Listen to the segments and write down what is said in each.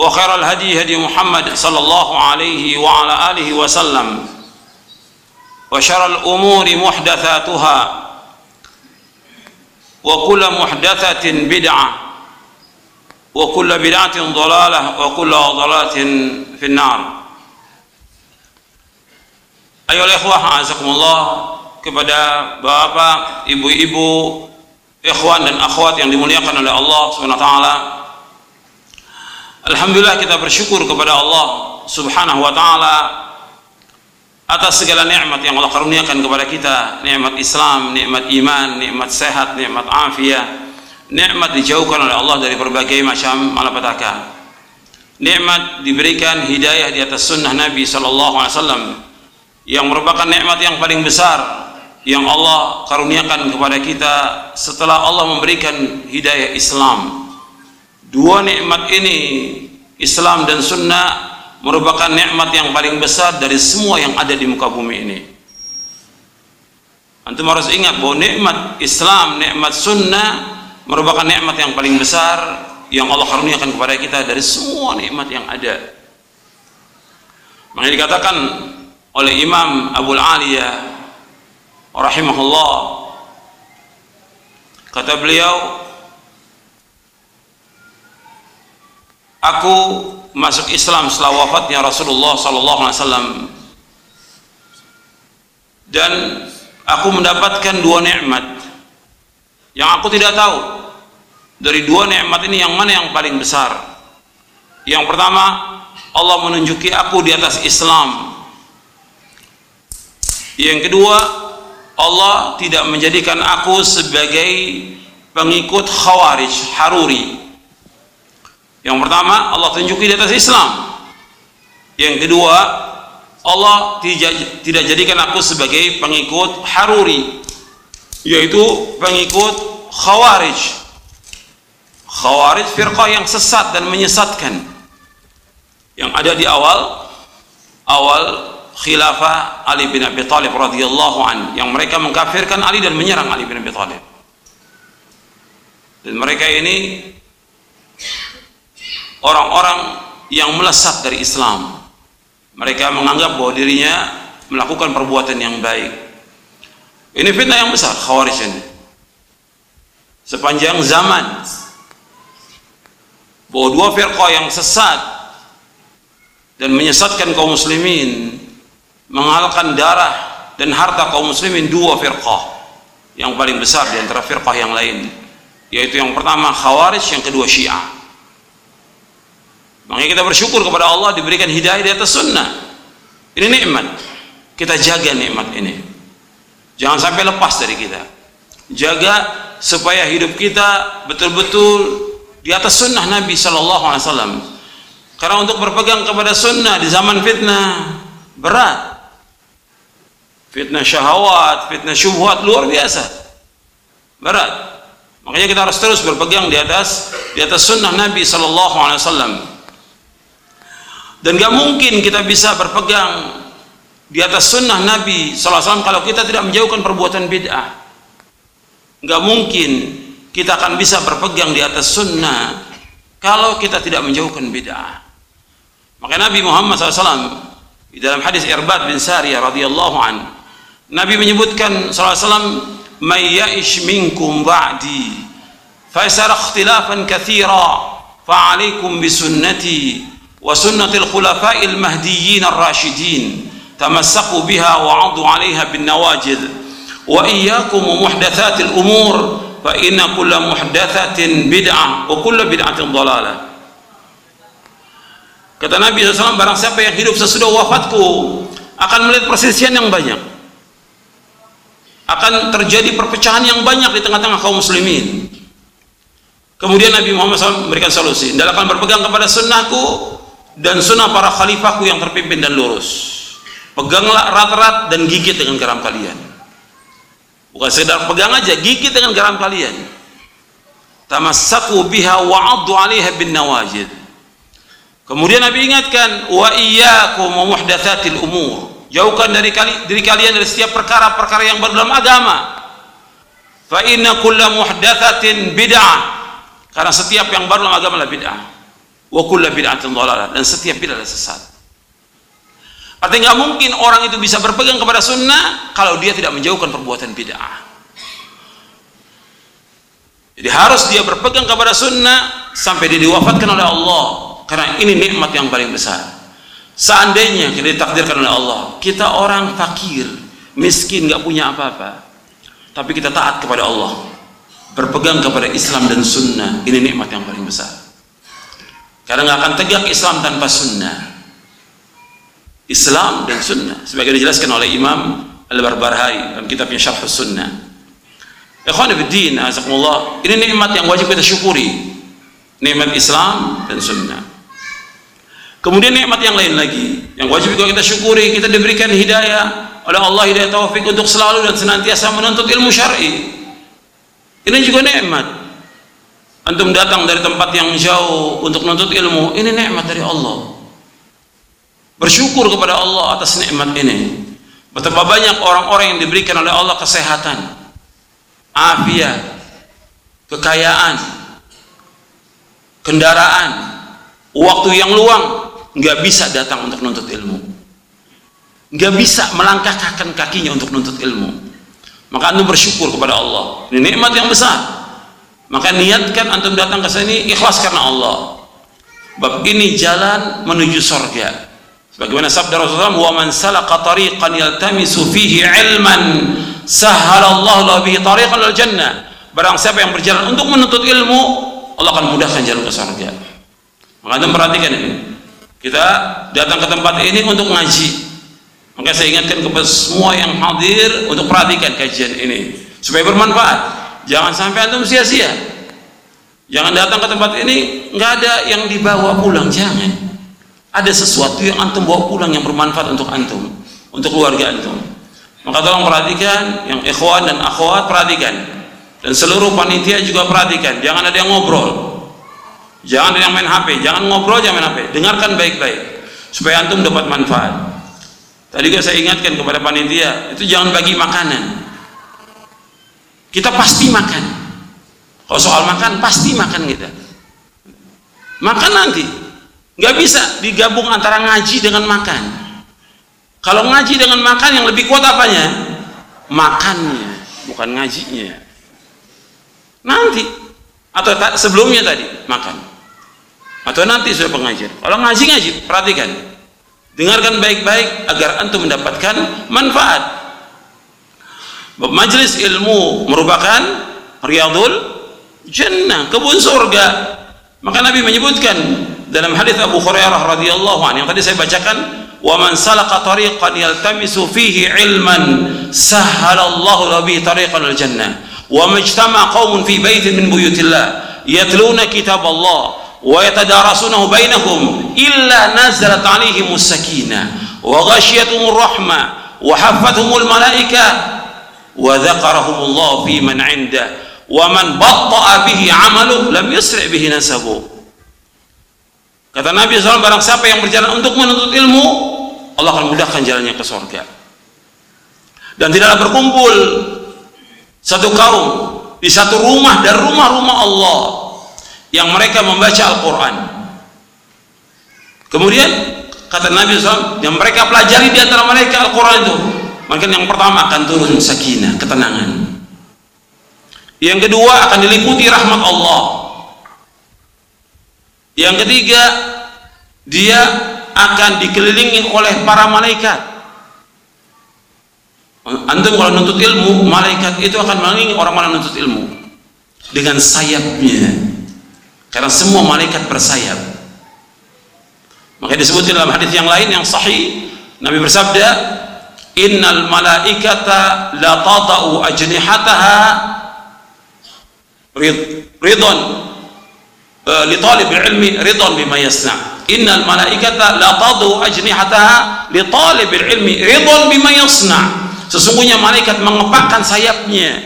وخير الهدي هدي محمد صلى الله عليه وعلى آله وسلم. وشر الأمور محدثاتها. وكل محدثة بدعة. وكل بدعة ضلالة. وكل ضلالة في النار. الإخوة أعزكم الله kepada bapak, ibu-ibu, ikhwan dan akhwat yang dimuliakan oleh Allah Subhanahu wa taala. Alhamdulillah kita bersyukur kepada Allah Subhanahu wa taala atas segala nikmat yang Allah karuniakan kepada kita, nikmat Islam, nikmat iman, nikmat sehat, nikmat afiat, nikmat dijauhkan oleh Allah dari berbagai macam malapetaka. Nikmat diberikan hidayah di atas sunnah Nabi sallallahu alaihi wasallam yang merupakan nikmat yang paling besar yang Allah karuniakan kepada kita setelah Allah memberikan hidayah Islam. Dua nikmat ini Islam dan sunnah merupakan nikmat yang paling besar dari semua yang ada di muka bumi ini. Antum harus ingat bahwa nikmat Islam, nikmat sunnah merupakan nikmat yang paling besar yang Allah karuniakan kepada kita dari semua nikmat yang ada. Makanya dikatakan oleh Imam Abu Aliyah rahimahullah kata beliau aku masuk Islam setelah wafatnya Rasulullah sallallahu alaihi wasallam. Dan aku mendapatkan dua nikmat. Yang aku tidak tahu dari dua nikmat ini yang mana yang paling besar? Yang pertama Allah menunjuki aku di atas Islam. Yang kedua Allah tidak menjadikan aku sebagai pengikut khawarij haruri yang pertama Allah tunjuki di atas Islam. Yang kedua Allah tidak, tidak jadikan aku sebagai pengikut Haruri yaitu pengikut Khawarij. Khawarij firqah yang sesat dan menyesatkan. Yang ada di awal awal khilafah Ali bin Abi Thalib radhiyallahu an yang mereka mengkafirkan Ali dan menyerang Ali bin Abi Thalib. Dan mereka ini orang-orang yang melesat dari Islam. Mereka menganggap bahwa dirinya melakukan perbuatan yang baik. Ini fitnah yang besar, khawarij ini. Sepanjang zaman, bahwa dua firqah yang sesat dan menyesatkan kaum muslimin, mengalahkan darah dan harta kaum muslimin dua firqah yang paling besar di antara firqah yang lain, yaitu yang pertama khawarij, yang kedua syiah. Makanya kita bersyukur kepada Allah diberikan hidayah di atas sunnah. Ini nikmat. Kita jaga nikmat ini. Jangan sampai lepas dari kita. Jaga supaya hidup kita betul-betul di atas sunnah Nabi Shallallahu Alaihi Wasallam. Karena untuk berpegang kepada sunnah di zaman fitnah berat. Fitnah syahwat, fitnah syubhat luar biasa. Berat. Makanya kita harus terus berpegang di atas di atas sunnah Nabi Shallallahu Alaihi Wasallam dan gak mungkin kita bisa berpegang di atas sunnah Nabi SAW kalau kita tidak menjauhkan perbuatan bid'ah. Nggak mungkin kita akan bisa berpegang di atas sunnah kalau kita tidak menjauhkan bid'ah. Maka Nabi Muhammad SAW di dalam hadis Irbad bin Sariyah radhiyallahu an Nabi menyebutkan SAW may ya'ish minkum ba'di fa yasara ikhtilafan katsira bi sunnati wa sunnatil khulafa'il mahdiyyin ar-rashidin. Tamassaku biha wa 'addu 'alaiha bin nawajid. Wa iyyakum muhdatsatil umur. Fa inna kulla bid'ah wa kulla bid'atin kata Nabi SAW barang siapa yang hidup sesudah wafatku akan melihat persisian yang banyak. Akan terjadi perpecahan yang banyak di tengah-tengah kaum muslimin. Kemudian Nabi Muhammad SAW memberikan solusi. Tidak akan berpegang kepada sunnahku dan sunnah para khalifahku yang terpimpin dan lurus. Peganglah erat-erat dan gigit dengan garam kalian. Bukan sekedar pegang aja, gigit dengan garam kalian. Tamassaku biha wa'addu 'alaiha bin nawajid. Kemudian Nabi ingatkan wa iyyakum wa muhdatsatil umur. Jauhkan dari kali, diri kalian dari setiap perkara-perkara yang baru dalam agama. Fa inna kulla muhdatsatin bid'ah. Karena setiap yang baru dalam agama adalah bid'ah. Wa kullu bid'atin dhalalah dan setiap bid'ah adalah sesat. Artinya nggak mungkin orang itu bisa berpegang kepada sunnah kalau dia tidak menjauhkan perbuatan bid'ah. Jadi harus dia berpegang kepada sunnah sampai dia diwafatkan oleh Allah. Karena ini nikmat yang paling besar. Seandainya kita ditakdirkan oleh Allah, kita orang fakir, miskin, nggak punya apa-apa, tapi kita taat kepada Allah, berpegang kepada Islam dan Sunnah, ini nikmat yang paling besar. Karena nggak akan tegak Islam tanpa Sunnah. Islam dan Sunnah sebagai dijelaskan oleh Imam Al-Barbahari dalam kitabnya Syarh Sunnah. Ikhwan fillah, azakumullah, ini nikmat yang wajib kita syukuri. Nikmat Islam dan Sunnah. Kemudian nikmat yang lain lagi yang wajib juga kita syukuri, kita diberikan hidayah oleh Allah hidayah taufik untuk selalu dan senantiasa menuntut ilmu syar'i. Ini juga nikmat. Antum datang dari tempat yang jauh untuk menuntut ilmu, ini nikmat dari Allah. Bersyukur kepada Allah atas nikmat ini. Betapa banyak orang-orang yang diberikan oleh Allah kesehatan afiat kekayaan kendaraan waktu yang luang. Nggak bisa datang untuk menuntut ilmu. Nggak bisa melangkahkan kakinya untuk menuntut ilmu. Maka antum bersyukur kepada Allah. Ini nikmat yang besar maka niatkan antum datang ke sini ikhlas karena Allah bab ini jalan menuju surga Bagaimana sabda Rasulullah, "Wa man salaka tariqan yaltamisu fihi ilman, sahhalallahu lahu bihi tariqan lil jannah." Barang siapa yang berjalan untuk menuntut ilmu, Allah akan mudahkan jalan ke surga. Maka Anda perhatikan ini. Kita datang ke tempat ini untuk ngaji. Maka saya ingatkan kepada semua yang hadir untuk perhatikan kajian ini supaya bermanfaat. Jangan sampai antum sia-sia. Jangan datang ke tempat ini nggak ada yang dibawa pulang, jangan. Ada sesuatu yang antum bawa pulang yang bermanfaat untuk antum untuk keluarga antum. Maka tolong perhatikan yang ikhwan dan akhwat perhatikan. Dan seluruh panitia juga perhatikan. Jangan ada yang ngobrol. Jangan ada yang main HP jangan ngobrol jangan main HP dengarkan baik-baik supaya antum dapat manfaat. Tadi juga saya ingatkan kepada panitia itu jangan bagi makanan kita pasti makan. Kalau soal makan pasti makan kita. Makan nanti. Nggak bisa digabung antara ngaji dengan makan. Kalau ngaji dengan makan yang lebih kuat apanya? Makannya bukan ngajinya. Nanti. Atau sebelumnya tadi makan. Atau nanti sudah pengajian. Kalau ngaji ngaji. Perhatikan. Dengarkan baik-baik agar antum mendapatkan manfaat majelis ilmu merupakan riyadul jannah kebun surga. Maka Nabi menyebutkan dalam hadis Abu Hurairah radhiyallahu anhu yang tadi saya bacakan wa man salaka tariqan yaltamisu fihi ilman sahhalallahu lahu tariqan al jannah. Wa majtama qaumun fi baitin min buyutillah yatluna kitab Allah wa yatadarasunahu bainahum illa nazalat alaihim as-sakinah wa ghashiyatuhum rahmah wa haffathum al-malaika dhakarahum Allah fi man 'inda wa man batta'a bihi 'amaluhu lam bihi nasabuhu Kata Nabi SAW, barang siapa yang berjalan untuk menuntut ilmu, Allah akan mudahkan jalannya ke surga. Dan tidaklah berkumpul satu kaum di satu rumah dari rumah-rumah Allah yang mereka membaca Al-Quran. Kemudian kata Nabi SAW, yang mereka pelajari di antara mereka Al-Quran itu, maka yang pertama akan turun sakinah, ketenangan. Yang kedua akan diliputi rahmat Allah. Yang ketiga, dia akan dikelilingi oleh para malaikat. Antum kalau nuntut ilmu, malaikat itu akan mengelilingi orang-orang nuntut ilmu dengan sayapnya. Karena semua malaikat bersayap. Maka disebutkan dalam hadis yang lain yang sahih, Nabi bersabda, "Innal malaikata la tada'u ajnihataha ridon uh, li talib ilmi ridon bima yasna. Innal malaikata la tadu ajnihataha li talib ilmi ridon bima yasna. Sesungguhnya malaikat mengepakkan sayapnya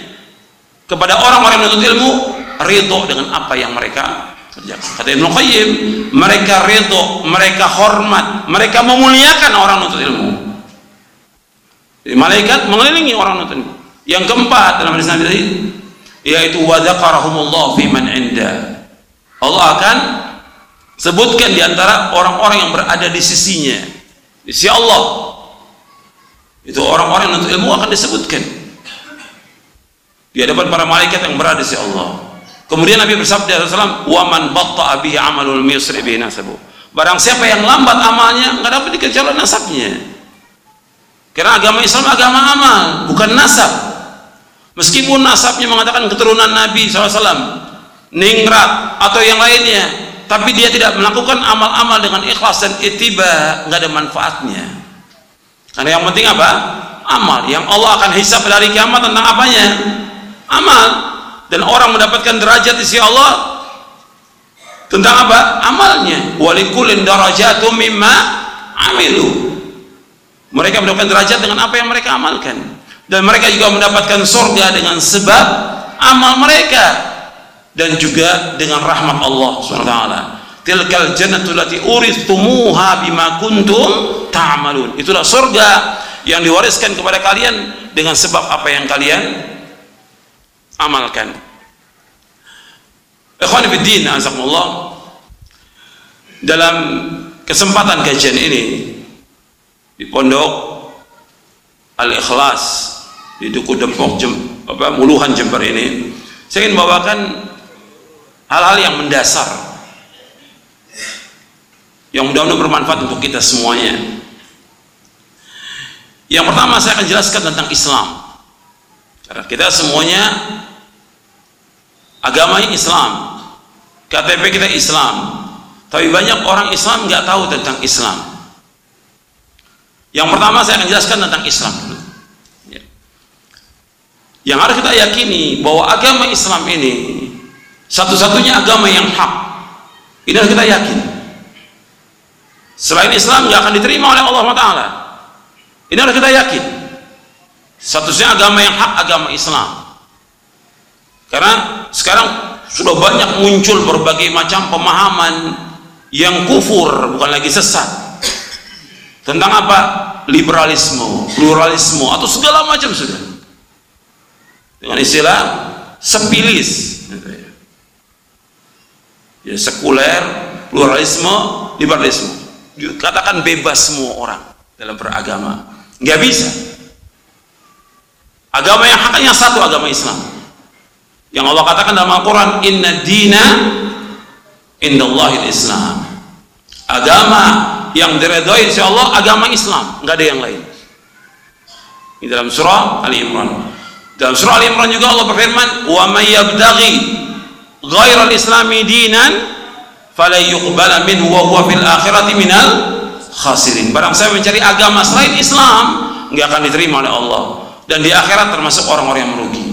kepada orang-orang yang menuntut ilmu ridho dengan apa yang mereka kerjakan. Kata Ibnu Qayyim mereka ridho mereka hormat mereka memuliakan orang menuntut ilmu Jadi, malaikat mengelilingi orang ilmu yang keempat dalam hadis Nabi tadi yaitu wa dzakarahumullah fi man inda. Allah akan sebutkan di antara orang-orang yang berada di sisinya. Di sisi Allah. Itu orang-orang yang ilmu akan disebutkan. Di hadapan para malaikat yang berada di sisi Allah. Kemudian Nabi bersabda SAW, "Wa man batta'a bihi amalul yusri bihi nasabu." Barang siapa yang lambat amalnya, enggak dapat dikejar nasabnya. Karena agama Islam agama amal, bukan nasab. Meskipun nasabnya mengatakan keturunan Nabi SAW, ningrat atau yang lainnya, tapi dia tidak melakukan amal-amal dengan ikhlas dan itiba, nggak ada manfaatnya. Karena yang penting apa? Amal. Yang Allah akan hisap dari kiamat tentang apanya? Amal. Dan orang mendapatkan derajat di sisi Allah tentang apa? Amalnya. Walikulin darajatum mimma amilu. Mereka mendapatkan derajat dengan apa yang mereka amalkan. Dan mereka juga mendapatkan surga dengan sebab amal mereka. Dan juga dengan rahmat Allah SWT tilkal jannatu lati uristumuha bima kuntum ta'malun itulah surga yang diwariskan kepada kalian dengan sebab apa yang kalian amalkan. Ikhwan fiddin azakumullah. Dalam kesempatan kajian ini di pondok Al-Ikhlas di Duku Dempok Jem, apa Muluhan Jember ini saya ingin bawakan hal-hal yang mendasar yang mudah-mudahan bermanfaat untuk kita semuanya. Yang pertama saya akan jelaskan tentang Islam. Karena kita semuanya agamanya Islam KTP kita Islam. Tapi banyak orang Islam nggak tahu tentang Islam yang pertama saya akan jelaskan tentang Islam dulu yang harus kita yakini bahwa agama Islam ini satu-satunya agama yang hak. Ini harus kita yakin. Selain Islam nggak akan diterima oleh Allah Taala. Ini harus kita yakin. Satu-satunya agama yang hak agama Islam. Karena sekarang sudah banyak muncul berbagai macam pemahaman yang kufur bukan lagi sesat tentang apa? Liberalisme, pluralisme atau segala macam sudah. Dengan istilah sepilis ya. Sekuler pluralisme liberalisme. Dikatakan bebas semua orang dalam beragama. Nggak bisa. Agama yang haknya satu agama Islam. Yang Allah katakan dalam Al-Quran inna dina indallahil Islam agama yang diredoi insya Allah agama Islam nggak ada yang lain di dalam surah Ali Imran dalam surah Al-Imran juga Allah berfirman, "Wa may yabtaghi ghairal islami dinan fala yuqbala minhu wa huwa fil akhirati minal khasirin." Barang saya mencari agama selain Islam, enggak akan diterima oleh Allah dan di akhirat termasuk orang-orang yang merugi.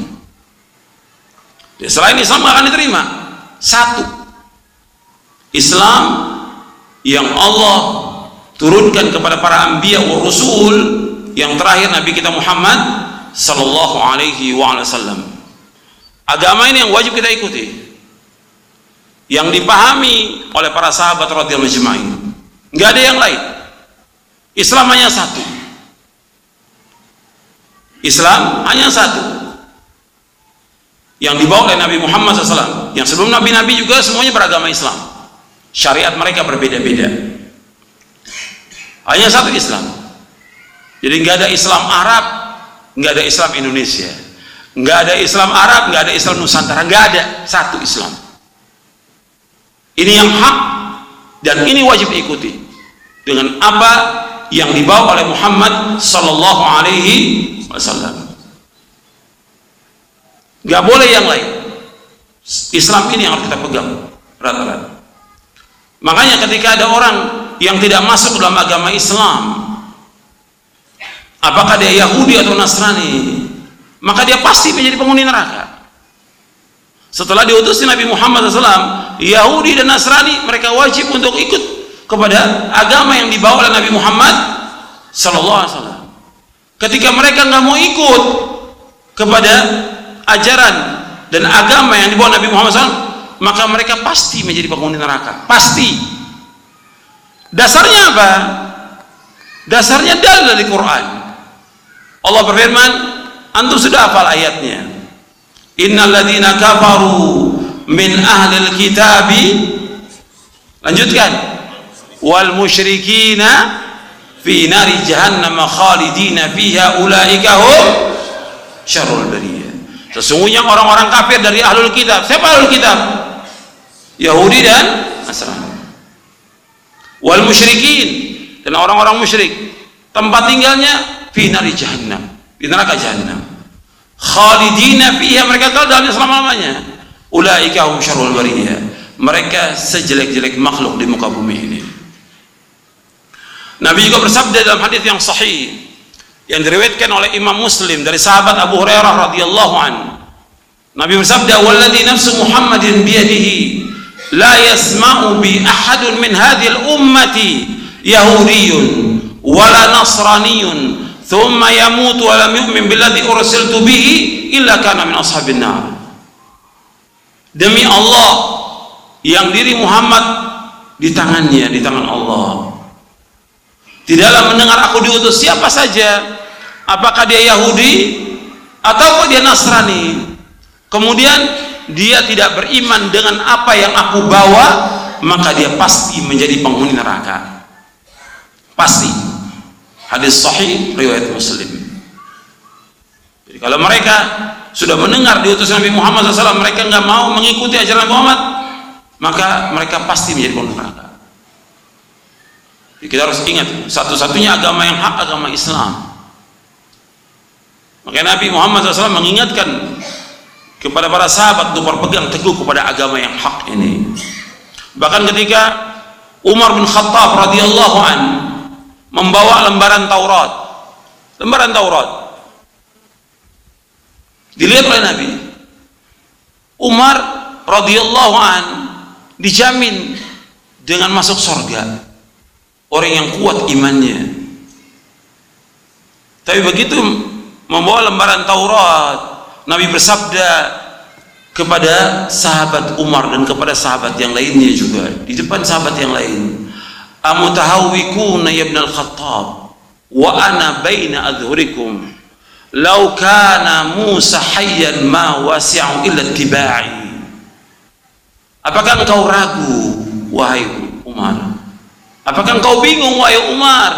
Selain Islam enggak akan diterima. Satu. Islam yang Allah turunkan kepada para anbiya wa rasul yang terakhir Nabi kita Muhammad sallallahu alaihi wasallam. Agama ini yang wajib kita ikuti. Yang dipahami oleh para sahabat radhiyallahu ajma'in. Enggak ada yang lain. Islam hanya satu. Islam hanya satu. Yang dibawa oleh Nabi Muhammad SAW. Yang sebelum Nabi-Nabi juga semuanya beragama Islam. Syariat mereka berbeda-beda. Hanya satu Islam. Jadi nggak ada Islam Arab, nggak ada Islam Indonesia, nggak ada Islam Arab, nggak ada Islam Nusantara, nggak ada satu Islam. Ini yang hak dan ini wajib diikuti dengan apa yang dibawa oleh Muhammad sallallahu alaihi wasallam. Gak boleh yang lain. Islam ini yang harus kita pegang rata-rata. Makanya ketika ada orang yang tidak masuk dalam agama Islam, apakah dia Yahudi atau Nasrani, maka dia pasti menjadi penghuni neraka. Setelah diutus Nabi Muhammad SAW, Yahudi dan Nasrani mereka wajib untuk ikut kepada agama yang dibawa oleh Nabi Muhammad SAW. Ketika mereka nggak mau ikut kepada ajaran dan agama yang dibawa Nabi Muhammad SAW, maka mereka pasti menjadi penghuni neraka. Pasti. Dasarnya apa? Dasarnya dalil dari Quran. Allah berfirman, antum sudah hafal ayatnya. Innal ladzina kafaru min ahlil kitabi lanjutkan wal musyrikina fi nari jahannam khalidina fiha ulaika hum syarrul bariyah. Sesungguhnya orang-orang kafir dari ahlul kitab. Siapa ahlul kitab? Yahudi dan Nasrani. Wal musyrikin dan orang-orang musyrik. Tempat tinggalnya fi nari jahannam, di neraka jahannam. Khalidina fiha mereka kekal dalam selama-lamanya. Ulaika hum syarrul bariyah. Mereka sejelek-jelek makhluk di muka bumi ini. Nabi juga bersabda dalam hadis yang sahih yang diriwayatkan oleh Imam Muslim dari sahabat Abu Hurairah radhiyallahu an. Nabi bersabda, "Walladzi nafsu Muhammadin biyadihi la yasma'u bi ahadun min hadhihi al-ummati yahudiyyun wala nasraniyyun thumma yamutu wa lam yu'min billadzi ursiltu bihi illa kana min ashabin nar." Demi Allah yang diri Muhammad di tangannya, di tangan Allah. Tidaklah mendengar aku diutus siapa saja, apakah dia Yahudi atau dia Nasrani. Kemudian dia tidak beriman dengan apa yang aku bawa, maka dia pasti menjadi penghuni neraka. Pasti. Hadis sahih riwayat Muslim. Jadi kalau mereka sudah mendengar diutus Nabi Muhammad SAW, mereka nggak mau mengikuti ajaran Muhammad, maka mereka pasti menjadi penghuni neraka. Jadi kita harus ingat satu-satunya agama yang hak agama Islam. Maka Nabi Muhammad SAW mengingatkan kepada para sahabat untuk berpegang teguh kepada agama yang hak ini. Bahkan ketika Umar bin Khattab radhiyallahu an membawa lembaran Taurat, lembaran Taurat dilihat oleh Nabi. Umar radhiyallahu an dijamin dengan masuk surga orang yang kuat imannya tapi begitu membawa lembaran Taurat Nabi bersabda kepada sahabat Umar dan kepada sahabat yang lainnya juga di depan sahabat yang lain amutahawwikuna ya al-khattab wa ana baina adhurikum law kana Musa hayyan ma wasi'u illa tibai apakah engkau ragu wahai Umar? Apakah engkau bingung wahai Umar?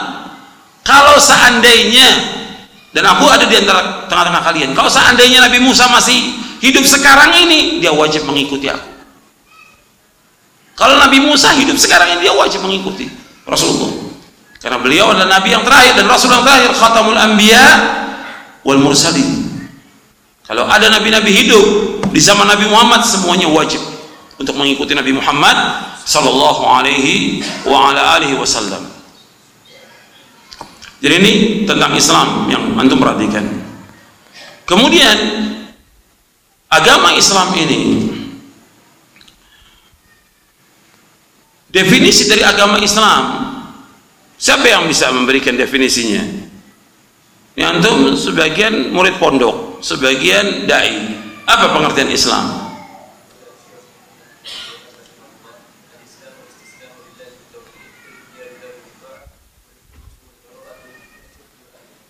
Kalau seandainya dan aku ada di antara tengah-tengah kalian. Kalau seandainya Nabi Musa masih hidup sekarang ini dia wajib mengikuti aku. Kalau Nabi Musa hidup sekarang ini dia wajib mengikuti Rasulullah. Karena beliau adalah Nabi yang terakhir dan Rasul yang terakhir khatamul anbiya wal mursalin. Kalau ada Nabi-Nabi hidup di zaman Nabi Muhammad semuanya wajib untuk mengikuti Nabi Muhammad sallallahu alaihi wa ala alihi wasallam jadi ini tentang Islam yang antum perhatikan. Kemudian agama Islam ini definisi dari agama Islam siapa yang bisa memberikan definisinya? Ini antum sebagian murid pondok, sebagian dai. Apa pengertian Islam?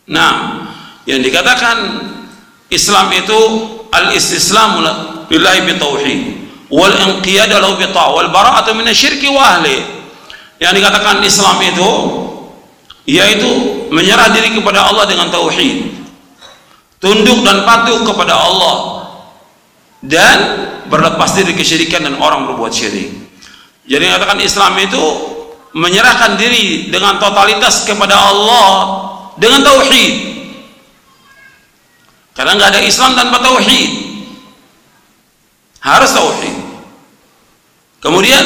Nah, yang dikatakan Islam itu al-istislamu lillahi bi tauhid wal inqiyadu lahu bi wal bara'atu min asyirki wa. Yang dikatakan Islam itu yaitu menyerah diri kepada Allah dengan tauhid. Tunduk dan patuh kepada Allah dan berlepas diri kesyirikan dan orang berbuat syirik. Jadi dikatakan Islam itu menyerahkan diri dengan totalitas kepada Allah dengan tauhid. Karena nggak ada Islam tanpa tauhid. Harus tauhid. Kemudian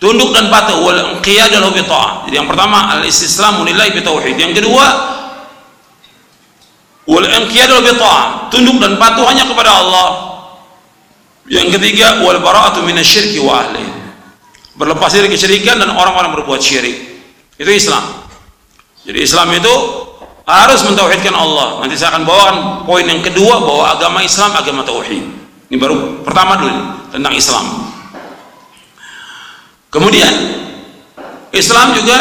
tunduk dan patuh wal qiyadah bi ta'ah. Jadi yang pertama al istislamu lillahi bi tauhid. Yang kedua wal inqiyadah bi ta'ah. Tunduk dan patuh hanya kepada Allah. Yang ketiga wal bara'atu minasyirki wa ahlihi berlepas dari kesyirikan dan orang-orang berbuat syirik. Itu Islam jadi Islam itu harus mentauhidkan Allah. Nanti saya akan bawakan poin yang kedua bahwa agama Islam agama tauhid. Ini baru pertama dulu tentang Islam. Kemudian Islam juga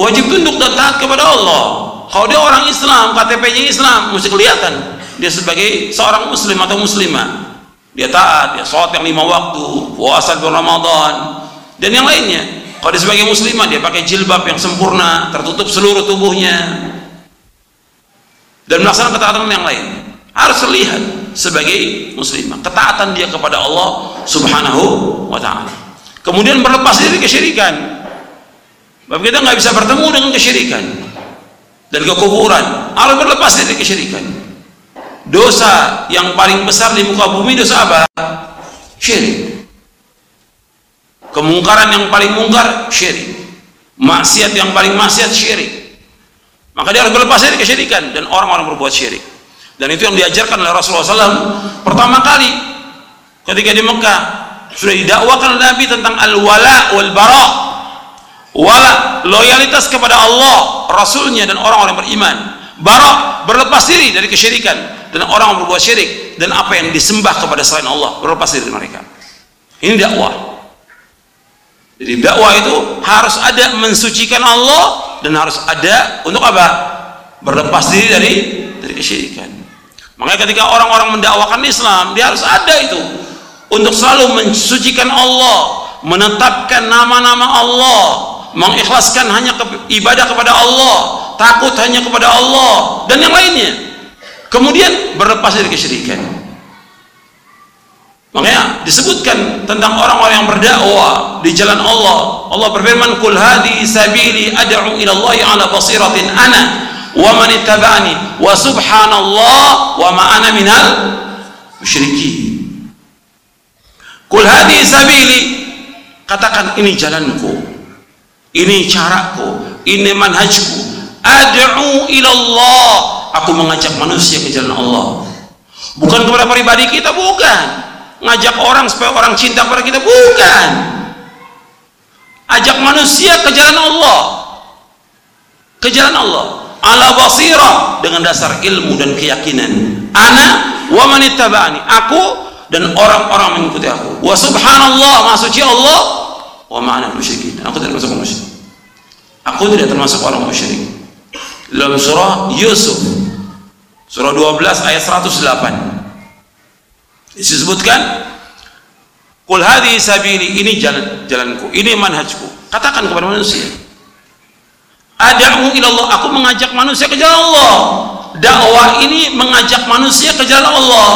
wajib tunduk dan taat kepada Allah. Kalau dia orang Islam KTP-nya Islam mesti kelihatan dia sebagai seorang muslim atau muslimah. Dia taat dia sholat yang lima waktu puasa bulan Ramadan dan yang lainnya kalau dia sebagai muslimah dia pakai jilbab yang sempurna tertutup seluruh tubuhnya. Dan melaksanakan ketaatan yang lain. Harus terlihat sebagai muslimah. Ketaatan dia kepada Allah subhanahu wa ta'ala. Kemudian berlepas dari kesyirikan. Bapak kita nggak bisa bertemu dengan kesyirikan. Dan kekuburan harus berlepas dari kesyirikan. Dosa yang paling besar di muka bumi dosa apa? syirik kemungkaran yang paling mungkar syirik. Maksiat yang paling maksiat syirik. Maka dia harus berlepas dari kesyirikan dan orang-orang berbuat syirik. Dan itu yang diajarkan oleh Rasulullah SAW pertama kali ketika di Mekah. Sudah didakwakan Nabi tentang al-wala wal-bara wala loyalitas kepada Allah Rasulnya dan orang-orang beriman. Bara berlepas diri dari kesyirikan dan orang yang berbuat syirik. Dan apa yang disembah kepada selain Allah berlepas diri dari mereka. Ini dakwah jadi dakwah itu harus ada mensucikan Allah dan harus ada untuk apa? Berlepas diri dari dari kesyirikan. Makanya ketika orang-orang mendakwakan Islam, dia harus ada itu untuk selalu mensucikan Allah, menetapkan nama-nama Allah, mengikhlaskan hanya ke, ibadah kepada Allah, takut hanya kepada Allah dan yang lainnya. Kemudian berlepas dari kesyirikan. Makanya disebutkan tentang orang-orang yang berdakwah di jalan Allah. Allah berfirman, "Qul hadhihi sabili ad'u ila Allah ala basiratin ana wa man ittaba'ani wa subhanallah wa ma ana minal musyrikin." Qul hadhihi sabili katakan ini jalanku. Ini caraku, ini manhajku. Ad'u ila Allah. Aku mengajak manusia ke jalan Allah. Bukan kepada pribadi kita, bukan ngajak orang supaya orang cinta kepada kita? Bukan. Ajak manusia ke jalan Allah. Ke jalan Allah. Ala basira dengan dasar ilmu dan keyakinan. Ana wa man ittaba'ani. Aku dan orang-orang mengikuti aku. Wa subhanallah suci Allah. Wa ma'ana musyrikin. Aku tidak termasuk musyrik. Aku tidak termasuk orang musyrik. Dalam surah Yusuf. Surah 12 ayat 108 disebutkan Qul hadhi sabili ini jalan jalanku ini manhajku. Katakan kepada manusia ad'u ila Allah aku mengajak manusia ke jalan Allah. Dakwah ini mengajak manusia ke jalan Allah.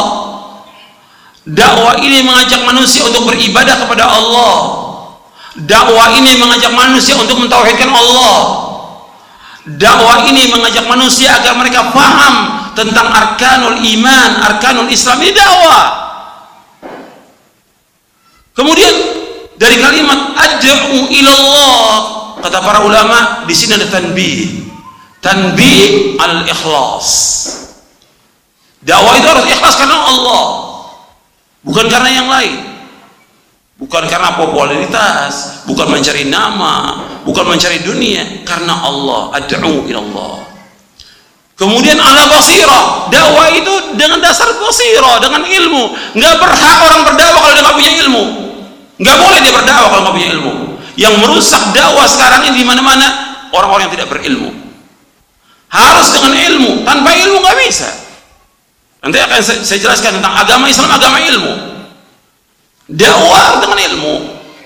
Dakwah ini mengajak manusia untuk beribadah kepada Allah. Dakwah ini mengajak manusia untuk mentauhidkan Allah. Dakwah ini mengajak manusia agar mereka paham tentang arkanul iman arkanul islam ini dakwah Kemudian dari kalimat ad'u ilallah kata para ulama di sini ada tanbih. Tanbih al-ikhlas. Dakwah itu harus ikhlas karena Allah. Bukan karena yang lain. Bukan karena popularitas, bukan mencari nama, bukan mencari dunia, karena Allah. Ad'u ilallah. Kemudian ala basira, dakwah itu dengan dasar basira, dengan ilmu. Nggak berhak orang berdakwah kalau dia nggak punya ilmu. Nggak boleh dia berdakwah kalau nggak punya ilmu. Yang merusak dakwah sekarang ini di mana-mana orang-orang yang tidak berilmu. harus dengan ilmu tanpa ilmu nggak bisa nanti akan saya jelaskan tentang agama Islam agama ilmu dakwah dengan ilmu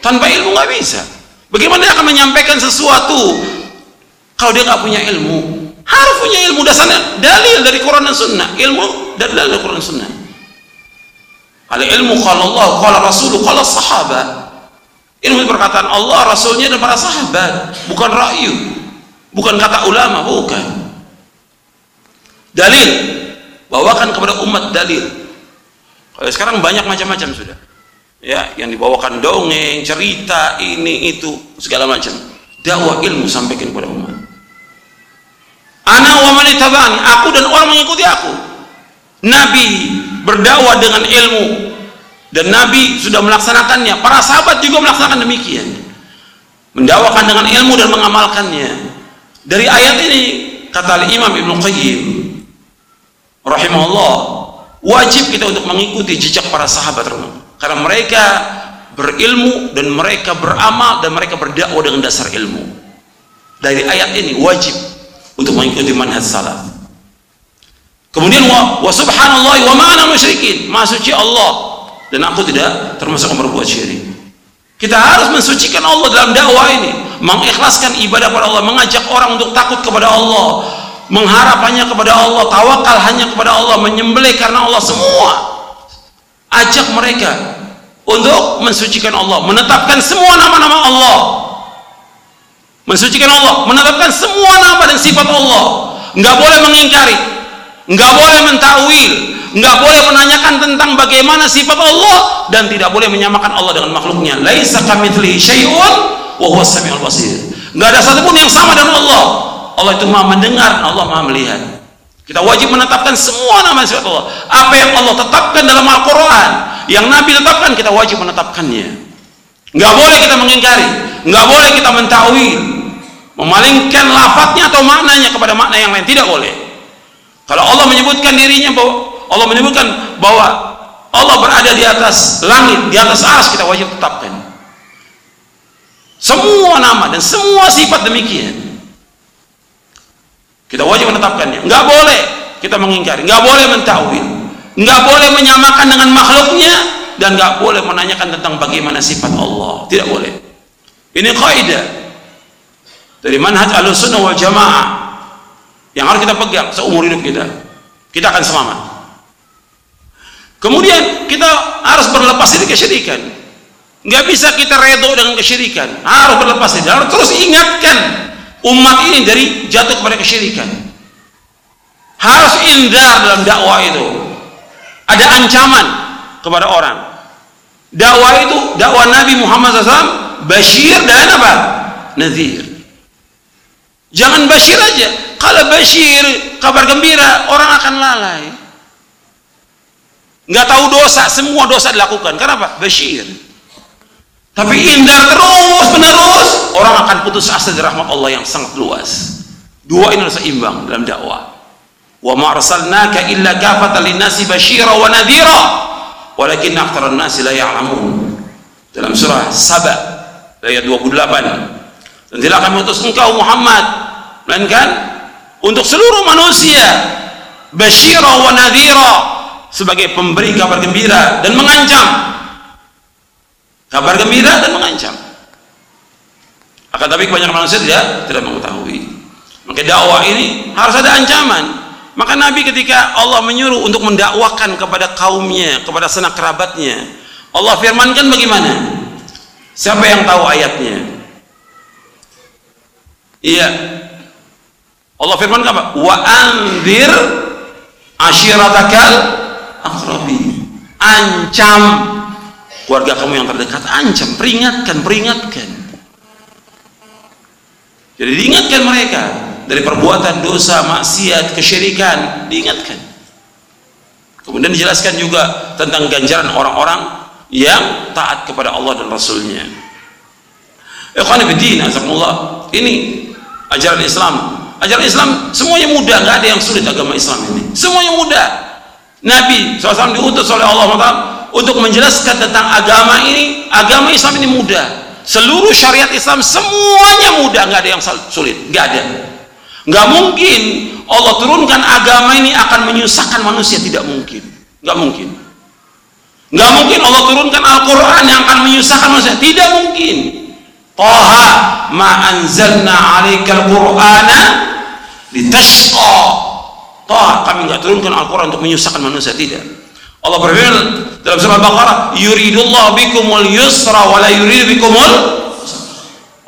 tanpa ilmu nggak bisa bagaimana dia akan menyampaikan sesuatu kalau dia nggak punya ilmu harus punya ilmu dasarnya. Dalil dari Quran dan Sunnah. Ilmu dari dalil dari Quran dan Sunnah. Al ilmu kalau Allah kalau Rasul kalau sahabat. Ilmu perkataan Allah Rasulnya dan para sahabat. Bukan rayu. Bukan kata ulama bukan. Dalil. Bawakan kepada umat dalil. Kalau sekarang banyak macam-macam sudah. Ya yang dibawakan dongeng cerita ini itu segala macam. Dakwah ilmu sampaikan kepada umat ana wa man aku dan orang mengikuti aku. Nabi berdakwah dengan ilmu. Dan nabi sudah melaksanakannya. Para sahabat juga melaksanakan demikian. Mendakwakan dengan ilmu dan mengamalkannya. Dari ayat ini kata Imam Ibnu Qayyim rahimahullah wajib kita untuk mengikuti jejak para sahabat karena mereka berilmu dan mereka beramal dan mereka berdakwah dengan dasar ilmu. Dari ayat ini wajib untuk mengikuti manhaj salaf. Kemudian wa, wa subhanallah wa ma'ana musyrikin. Maha Allah. Dan aku tidak termasuk yang berbuat syirik. Kita harus mensucikan Allah dalam dakwah ini. Mengikhlaskan ibadah kepada Allah. Mengajak orang untuk takut kepada Allah. Mengharap hanya kepada Allah. Tawakal hanya kepada Allah. Menyembelih karena Allah semua. Ajak mereka untuk mensucikan Allah. Menetapkan semua nama-nama Allah mensucikan Allah menetapkan semua nama dan sifat Allah. Nggak boleh mengingkari nggak boleh mentakwil nggak boleh menanyakan tentang bagaimana sifat Allah dan tidak boleh menyamakan Allah dengan makhluknya. Laisa kamitslihi syai'un wa huwa samiul basir. Nggak ada satupun yang sama dengan Allah. Allah itu maha mendengar Allah maha melihat. Kita wajib menetapkan semua nama sifat Allah. Apa yang Allah tetapkan dalam Al-Quran, yang Nabi tetapkan, kita wajib menetapkannya. Nggak boleh kita mengingkari, nggak boleh kita mentawil, memalingkan lafadznya atau maknanya kepada makna yang lain. Tidak boleh. Kalau Allah menyebutkan dirinya bahwa Allah menyebutkan bahwa Allah berada di atas langit, di atas aras kita wajib tetapkan. Semua nama dan semua sifat demikian. Kita wajib menetapkannya. Nggak boleh kita mengingkari. Nggak boleh mentawil nggak boleh menyamakan dengan makhluknya dan nggak boleh menanyakan tentang bagaimana sifat Allah. Tidak boleh. Ini kaidah dari manhaj al-sunnah wal jamaah yang harus kita pegang seumur hidup kita kita akan selamat. Kemudian kita harus berlepas dari kesyirikan. Nggak bisa kita redo dengan kesyirikan. Harus berlepas dari harus terus ingatkan umat ini dari jatuh kepada kesyirikan. Harus indah dalam dakwah itu. Ada ancaman kepada orang. Dakwah itu dakwah Nabi Muhammad SAW Bashir dan apa? Nazir jangan Bashir aja. Kalau Bashir kabar gembira orang akan lalai. Nggak tahu dosa semua dosa dilakukan. Kenapa? Bashir. Tapi indah terus menerus. Orang akan putus asa dari rahmat Allah yang sangat luas. Dua ini harus seimbang dalam dakwah. Wa ma arsalnaka illa kafatan linnasi basyira wa nadhira. Walakin aktsaran nasi la ya'lamun. Dalam surah Saba ayat 28 dan tidak akan mengutus engkau Muhammad. Melainkan untuk seluruh manusia. Basyira wa nadhira. Sebagai pemberi kabar gembira dan mengancam. Kabar gembira dan mengancam. Akan tapi kebanyakan manusia tidak tidak mengetahui. Maka dakwah ini harus ada ancaman. Maka Nabi ketika Allah menyuruh untuk mendakwakan kepada kaumnya kepada sanak kerabatnya Allah firmankan bagaimana? Siapa yang tahu ayatnya iya. Allah firmankan apa? Wa anzir ashiratakal akrabi ancam. Keluarga kamu yang terdekat ancam peringatkan peringatkan. Jadi diingatkan mereka dari perbuatan dosa maksiat kesyirikan diingatkan. Kemudian dijelaskan juga tentang ganjaran orang-orang yang taat kepada Allah dan Rasulnya. Ikhwan ini ajaran Islam. Ajaran Islam semuanya mudah. Nggak ada yang sulit agama Islam ini. Semuanya mudah. Nabi SAW diutus oleh Allah untuk menjelaskan tentang agama ini. Agama Islam ini mudah. Seluruh syariat Islam semuanya mudah. Nggak ada yang sulit. Nggak ada. Nggak mungkin Allah turunkan agama ini akan menyusahkan manusia. Tidak mungkin. Nggak mungkin. Nggak mungkin Allah turunkan Al-Quran yang akan menyusahkan manusia. Tidak mungkin Taha ma anzalna alaikal qur'ana litashqa Taha kami nggak turunkan Al-Quran untuk menyusahkan manusia tidak. Allah berfirman dalam surah Al-Baqarah yuridullah bikumul yusra wa la yuridu bikumul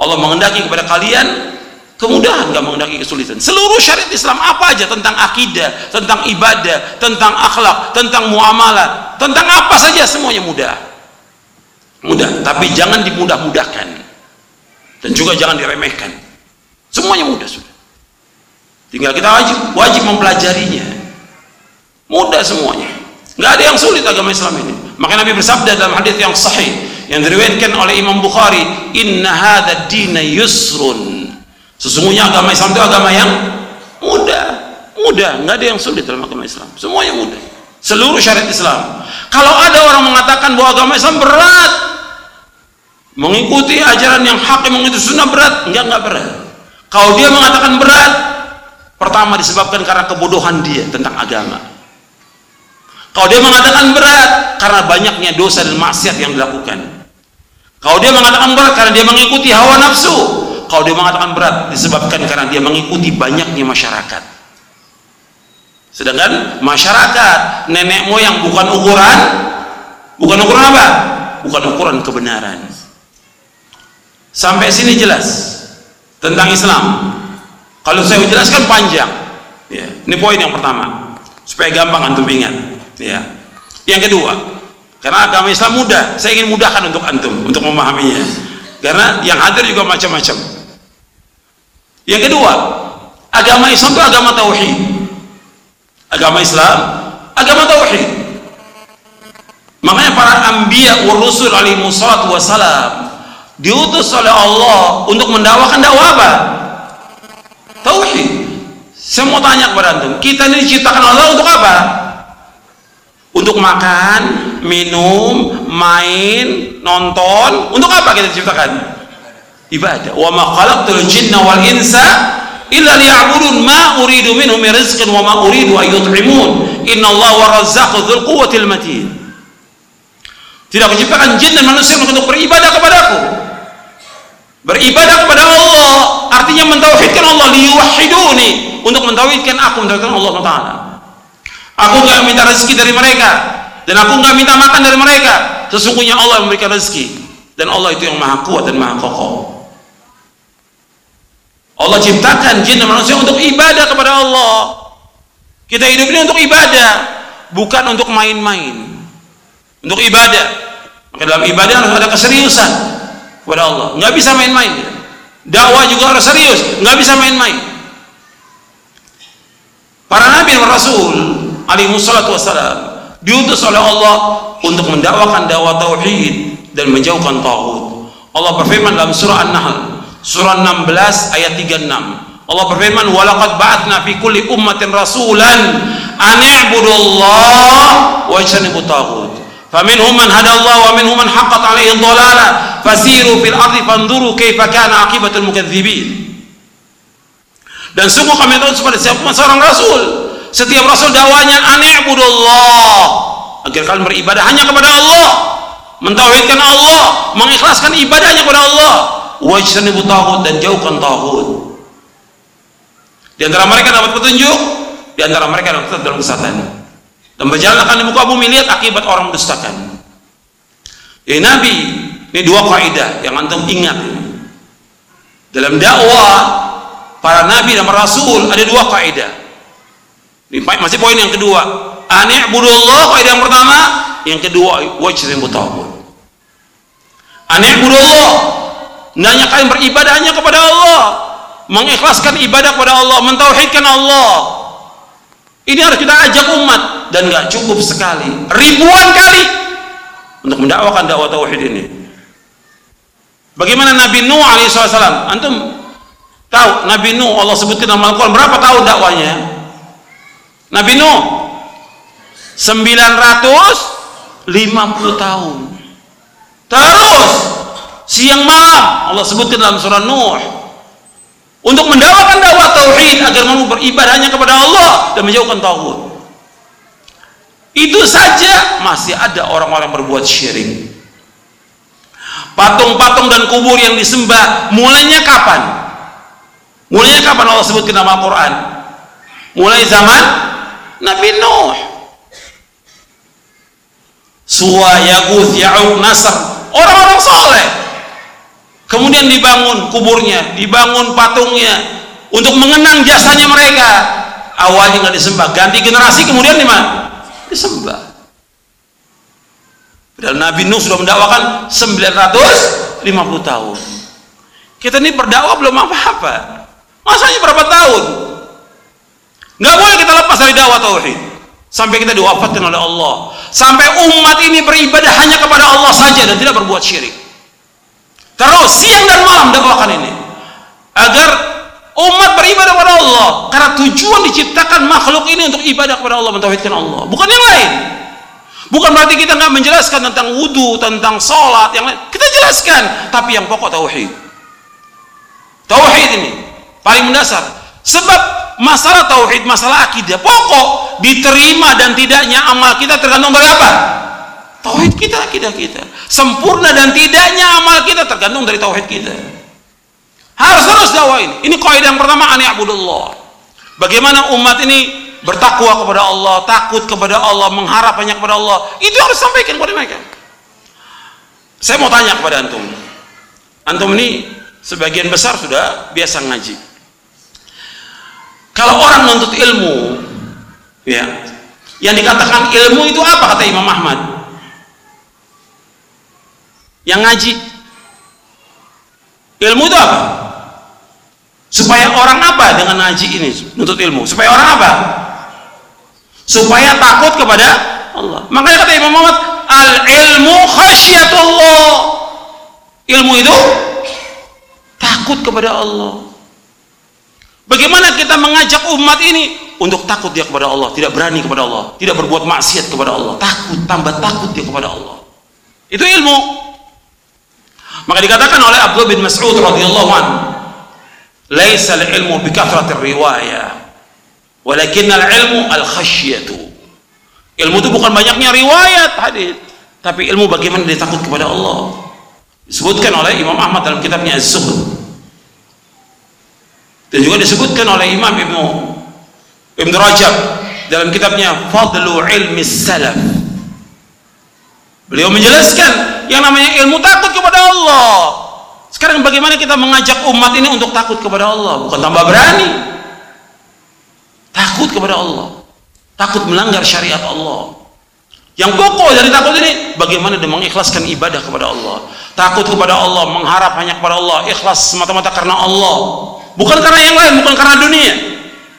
Allah mengendaki kepada kalian kemudahan nggak mengendaki kesulitan. Seluruh syariat Islam apa aja tentang akidah tentang ibadah tentang akhlak tentang muamalah tentang apa saja semuanya mudah. Mudah tapi jangan dimudah-mudahkan dan juga jangan diremehkan. Semuanya mudah sudah. Tinggal kita wajib wajib mempelajarinya. Mudah semuanya. Nggak ada yang sulit agama Islam ini. Maka Nabi bersabda dalam hadis yang sahih yang diriwayatkan oleh Imam Bukhari inna hadha dina yusrun. Sesungguhnya agama Islam itu agama yang mudah, mudah, nggak ada yang sulit dalam agama Islam. Semuanya mudah. Seluruh syariat Islam. Kalau ada orang mengatakan bahwa agama Islam berat, mengikuti ajaran yang hak yang mengikuti sunnah berat, enggak enggak berat. Kalau dia mengatakan berat, pertama disebabkan karena kebodohan dia tentang agama. Kalau dia mengatakan berat karena banyaknya dosa dan maksiat yang dilakukan. Kalau dia mengatakan berat karena dia mengikuti hawa nafsu, kalau dia mengatakan berat disebabkan karena dia mengikuti banyaknya masyarakat sedangkan masyarakat nenek moyang bukan ukuran bukan ukuran apa bukan ukuran kebenaran sampai sini jelas tentang Islam kalau saya jelaskan panjang ya. ini poin yang pertama supaya gampang antum ingat ya yang kedua karena agama Islam mudah saya ingin mudahkan untuk antum untuk memahaminya karena yang hadir juga macam-macam yang kedua, agama Islam itu agama tauhid. Agama Islam, agama tauhid. Makanya para anbiya wa rusul alaihi wassalam diutus oleh Allah untuk mendakwakan dakwah apa? Tauhid. Saya mau tanya kepada antum, kita ini diciptakan Allah untuk apa? Untuk makan, minum, main, nonton. Untuk apa kita diciptakan? ibadah wa ma khalaqtul jinna wal insa illa liya'budun ma uridu minhum min rizqin wa ma uridu an yut'imun innallaha wa razzaqu dzul quwwatil matin tidak menciptakan jin dan manusia untuk beribadah kepadaku beribadah kepada Allah artinya mentauhidkan Allah liyuwahhiduni untuk mentauhidkan aku mentauhidkan Allah Taala aku enggak minta rezeki dari mereka dan aku enggak minta makan dari mereka sesungguhnya Allah yang memberikan rezeki dan Allah itu yang maha kuat dan maha kokoh Allah ciptakan jin dan manusia untuk ibadah kepada Allah. Kita hidup ini untuk ibadah, bukan untuk main-main. Untuk ibadah. Maka dalam ibadah harus ada keseriusan kepada Allah. Nggak bisa main-main. Dakwah juga harus serius, nggak bisa main-main. Para nabi dan rasul alaihi wassalatu wassalam diutus oleh Allah untuk mendakwakan dakwah tauhid dan menjauhkan tauhid. Allah berfirman dalam surah An-Nahl surah 16 ayat 36 Allah berfirman walaqad ba'atna fi kulli ummatin rasulan an wa ijtanibu taghut faminhum man hadallahu wa minhum man haqqat alaihi dhalalah fasiru fil ardi fanzuru kaifa kana mukadzibin. Dan sungguh kami tahu kepada siapa seorang rasul. Setiap rasul dakwanya an i'budullah agar kalian beribadah hanya kepada Allah. Mentauhidkan Allah. Mengikhlaskan ibadahnya kepada Allah. Wajtanibu taghut dan jauhkan taghut. Di antara mereka dapat petunjuk di antara mereka dapat dalam kesatuan. Dan berjalan akan di muka bumi lihat akibat orang mendustakan ya Nabi ini dua kaidah yang antum ingat dalam dakwah para nabi dan para rasul ada dua kaidah. Masih poin yang kedua. Ani'budullah kaidah yang pertama. Yang kedua wajtanibu taghut ani'budullah Nanya kalian beribadah hanya kepada Allah, mengikhlaskan ibadah kepada Allah, mentauhidkan Allah. Ini harus kita ajak umat dan nggak cukup sekali, ribuan kali untuk mendakwakan dakwah tauhid ini. Bagaimana Nabi Nuh alaihissalam? Antum tahu Nabi Nuh Allah sebutkan dalam Al-Quran berapa tahun dakwanya? Nabi Nuh 950 tahun. Terus siang malam Allah sebutkan dalam surah Nuh untuk mendakwakan dakwah tauhid agar mau beribadahnya kepada Allah dan menjauhkan tauhid. Itu saja masih ada orang-orang berbuat syirik. Patung-patung dan kubur yang disembah mulainya kapan? Mulainya kapan Allah sebutkan nama Al-Quran? Mulai zaman Nabi Nuh. Suwa, Yaguth, Ya'uq, Nasr. Orang-orang soleh. Kemudian dibangun kuburnya, dibangun patungnya untuk mengenang jasanya mereka. Awalnya nggak disembah, ganti generasi kemudian di mana? disembah padahal Nabi Nuh sudah mendakwakan 950 tahun. Kita ini berdakwah belum apa-apa. Masanya berapa tahun? Nggak boleh kita lepas dari dakwah tauhid. Sampai kita diwafatkan oleh Allah. Sampai umat ini beribadah hanya kepada Allah saja dan tidak berbuat syirik. Terus siang dan malam dakwakan ini. Agar umat beribadah kepada Allah. Karena tujuan diciptakan makhluk ini untuk ibadah kepada Allah mentauhidkan Allah. Bukan yang lain bukan berarti kita nggak menjelaskan tentang wudhu tentang sholat yang lain. Kita jelaskan. Tapi yang pokok tauhid. Tauhid ini paling mendasar. Sebab masalah tauhid masalah akidah pokok diterima dan tidaknya amal kita tergantung dari apa? Tauhid kita akidah kita. Sempurna dan tidaknya amal kita tergantung dari tauhid kita. Harus terus dakwain. Ini. Kaidah yang pertama ani. Bagaimana umat ini bertakwa kepada Allah, takut kepada Allah, mengharap banyak kepada Allah. Itu harus sampaikan kepada mereka. Saya mau tanya kepada antum. Antum ini sebagian besar sudah biasa ngaji. Kalau orang menuntut ilmu, ya, yang dikatakan ilmu itu apa kata Imam Ahmad? Yang ngaji. Ilmu itu apa? Supaya orang apa dengan ngaji ini nuntut ilmu? Supaya orang apa? Supaya takut kepada Allah. Makanya kata Imam Muhammad, al ilmu khasyatullah. Ilmu itu takut kepada Allah. Bagaimana kita mengajak umat ini untuk takut dia kepada Allah, tidak berani kepada Allah, tidak berbuat maksiat kepada Allah, takut, tambah takut dia kepada Allah. Itu ilmu. Maka dikatakan oleh Abdullah bin Mas'ud radhiyallahu anhu, laisa al-ilmu bi kathratir riwayah walakin al-ilmu al-khasyatu ilmu itu bukan banyaknya riwayat hadis. Tapi ilmu bagaimana dia takut kepada Allah. Disebutkan oleh Imam Ahmad dalam kitabnya Az-Zuhd dan juga disebutkan oleh Imam Ibnu Ibnu Rajab dalam kitabnya Fadlu Ilmi Salaf. Beliau menjelaskan yang namanya ilmu takut kepada Allah. Sekarang bagaimana kita mengajak umat ini untuk takut kepada Allah? Bukan tambah berani. Takut kepada Allah. Takut melanggar syariat Allah. Yang pokok dari takut ini bagaimana dia mengikhlaskan ibadah kepada Allah. Takut kepada Allah, mengharap hanya kepada Allah, ikhlas semata-mata karena Allah. Bukan karena yang lain, bukan karena dunia.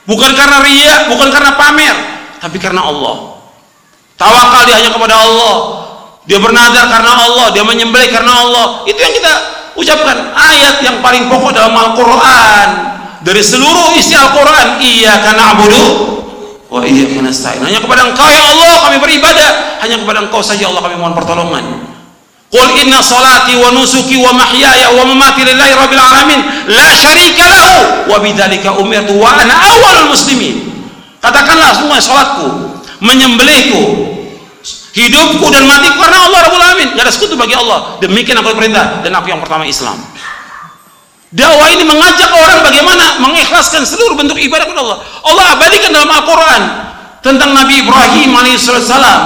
Bukan karena ria, bukan karena pamer, tapi karena Allah. Tawakal dia hanya kepada Allah. Dia bernadar karena Allah, dia menyembelih karena Allah. Itu yang kita ucapkan ayat yang paling pokok dalam Al-Quran dari seluruh isi Al-Quran iya karena abudu. Wa iya nasta'in hanya kepada engkau ya Allah kami beribadah. Hanya kepada engkau saja Allah kami mohon pertolongan. Qul inna salati wa nusuki wa mahyaya wa mamati lillahi rabbil alamin. La syarika lahu. Wa bidzalika umirtu wa ana awwalul muslimin. Katakanlah semua salatku menyembelihku hidupku dan matiku karena Allah Rabbul Alamin. Gak ada sekutu bagi Allah. Demikian aku perintah dan aku yang pertama Islam dakwah ini mengajak orang bagaimana mengikhlaskan seluruh bentuk ibadah kepada Allah. Allah abadikan dalam Al-Quran tentang Nabi Ibrahim alaihissalam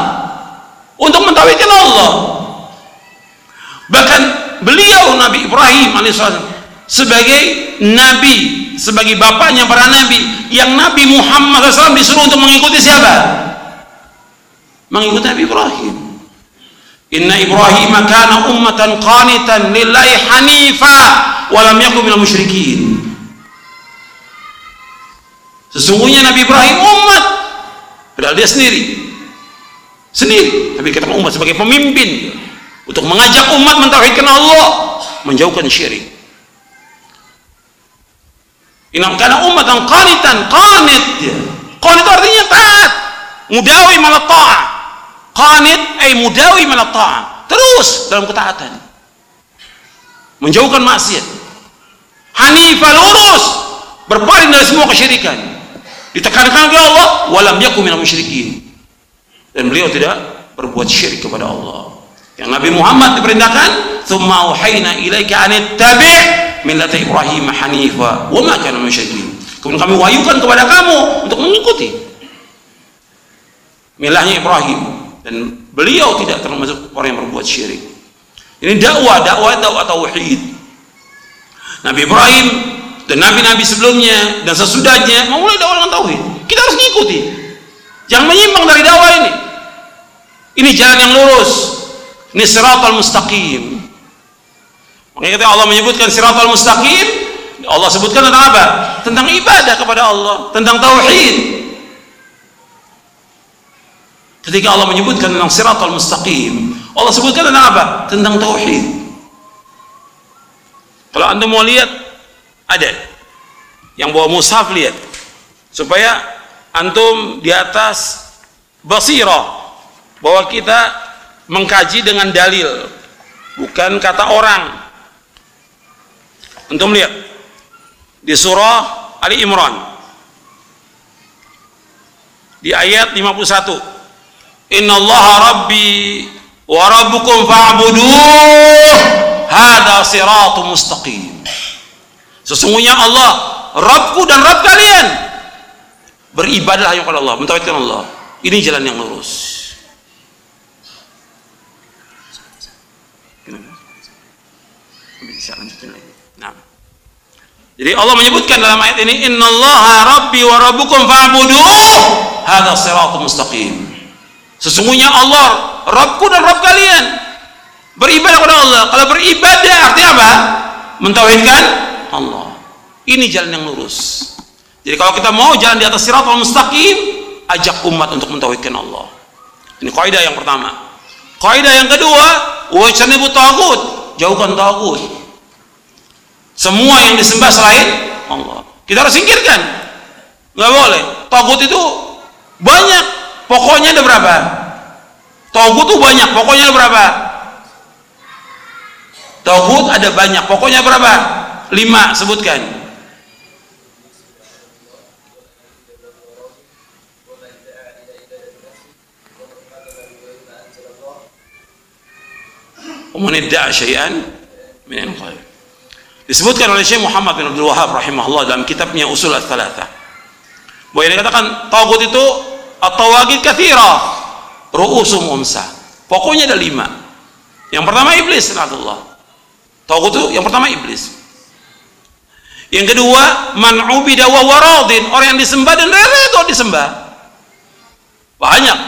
untuk mentauhidkan Allah. Bahkan beliau Nabi Ibrahim alaihissalam sebagai Nabi sebagai bapaknya para Nabi yang Nabi Muhammad SAW disuruh untuk mengikuti siapa? mengikuti Nabi Ibrahim Inna Ibrahim kana ummatan qanitan lillahi hanifa wa lam yakun minal musyrikin. Sesungguhnya Nabi Ibrahim umat. Padahal dia sendiri. Sendiri. Tapi kita umat sebagai pemimpin. Untuk mengajak umat mentauhidkan Allah. Menjauhkan syirik. Inna kana ummatan qanitan. Qanit. Qanit artinya taat. Mudawi malah ta'ah qanit ay mudawi min ta'ah terus dalam ketaatan. Menjauhkan maksiat. Hanifah lurus. Berpaling dari semua kesyirikan. Ditekankan oleh Allah walam yakum minal musyrikin. Dan beliau tidak berbuat syirik kepada Allah. Yang Nabi Muhammad diperintahkan thumma wahayna ilaika an tabi' millata Ibrahim hanifa. Wa ma kana musyrikin. Kemudian kami wahyukan kepada kamu untuk mengikuti. Milahnya Ibrahim dan beliau tidak termasuk orang yang berbuat syirik. Ini dakwah dakwah dakwah tauhid. Nabi Ibrahim dan nabi-nabi sebelumnya dan sesudahnya memulai dakwah dengan tauhid. Kita harus mengikuti jangan menyimpang dari dakwah ini. Ini jalan yang lurus. Ini siratal mustaqim. Makanya Allah menyebutkan siratal mustaqim Allah sebutkan tentang apa? tentang ibadah kepada Allah tentang tauhid ketika Allah menyebutkan tentang siratal mustaqim Allah sebutkan tentang apa? tentang tauhid. Kalau anda mau lihat ada. Yang bawa mushaf lihat. Supaya antum di atas basirah. Bahwa kita mengkaji dengan dalil. Bukan kata orang. Antum lihat. Di surah Ali Imran. Di ayat 51 innallaha rabbi wa rabbukum fa'buduh. Hada siratu mustaqim. Sesungguhnya Allah Rabbku dan Rabb kalian beribadah hanya kepada Allah mentauhidkan Allah. Ini jalan yang lurus. Bisa lanjutin lagi nah. Jadi Allah menyebutkan dalam ayat ini innallaha rabbi wa rabbukum fa'buduh. Hadza siratul mustaqim sesungguhnya Allah Rabbku dan Rabb kalian beribadah kepada Allah. Kalau beribadah artinya apa? Mentauhidkan Allah. Ini jalan yang lurus. Jadi kalau kita mau jalan di atas siratul mustaqim ajak umat untuk mentauhidkan Allah. Ini kaidah yang pertama. Kaidah yang kedua wajtanibu tagut jauhkan tagut. Semua yang disembah selain Allah. Kita harus singkirkan. Nggak boleh. Togut itu banyak pokoknya ada berapa togut itu banyak pokoknya ada berapa togut ada banyak pokoknya berapa lima sebutkan ومن ادعى شيئا من الغيب disebutkan oleh Syekh Muhammad bin Abdul Wahab rahimahullah dalam kitabnya Usul Ats-Tsalatsa bahwa yang dikatakan tagut itu atau wagid kathira. Ru'usum umsa pokoknya ada lima. Yang pertama iblis Allah itu yang pertama iblis. Yang kedua man ubida wa waradin. Orang yang disembah dan redo disembah. Banyak.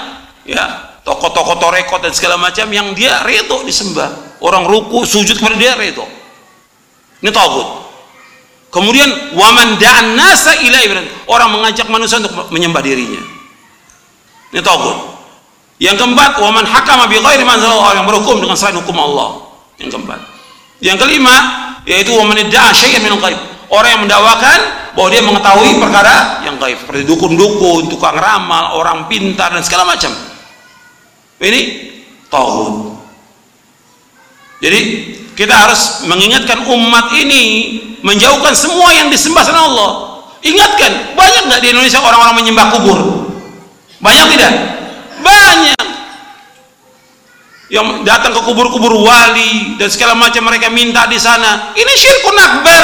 Ya tokoh-tokoh torekot dan segala macam yang dia redo disembah. Orang ruku sujud kepada dia redo ini tagut kemudian waman da'an nasa ilai orang mengajak manusia untuk menyembah dirinya ini tagut yang keempat waman hakama bi ghairi orang yang berhukum dengan selain hukum Allah. Yang keempat. Yang kelima yaitu waman da'a syai'an min ghaib. Orang yang mendakwakan bahwa dia mengetahui perkara yang gaib seperti dukun-dukun, tukang ramal, orang pintar dan segala macam. Ini tauhid. Jadi kita harus mengingatkan umat ini menjauhkan semua yang disembah selain Allah. Ingatkan banyak nggak di Indonesia orang-orang menyembah kubur banyak tidak? Banyak. Yang datang ke kubur-kubur wali dan segala macam mereka minta di sana. Ini syirkun akbar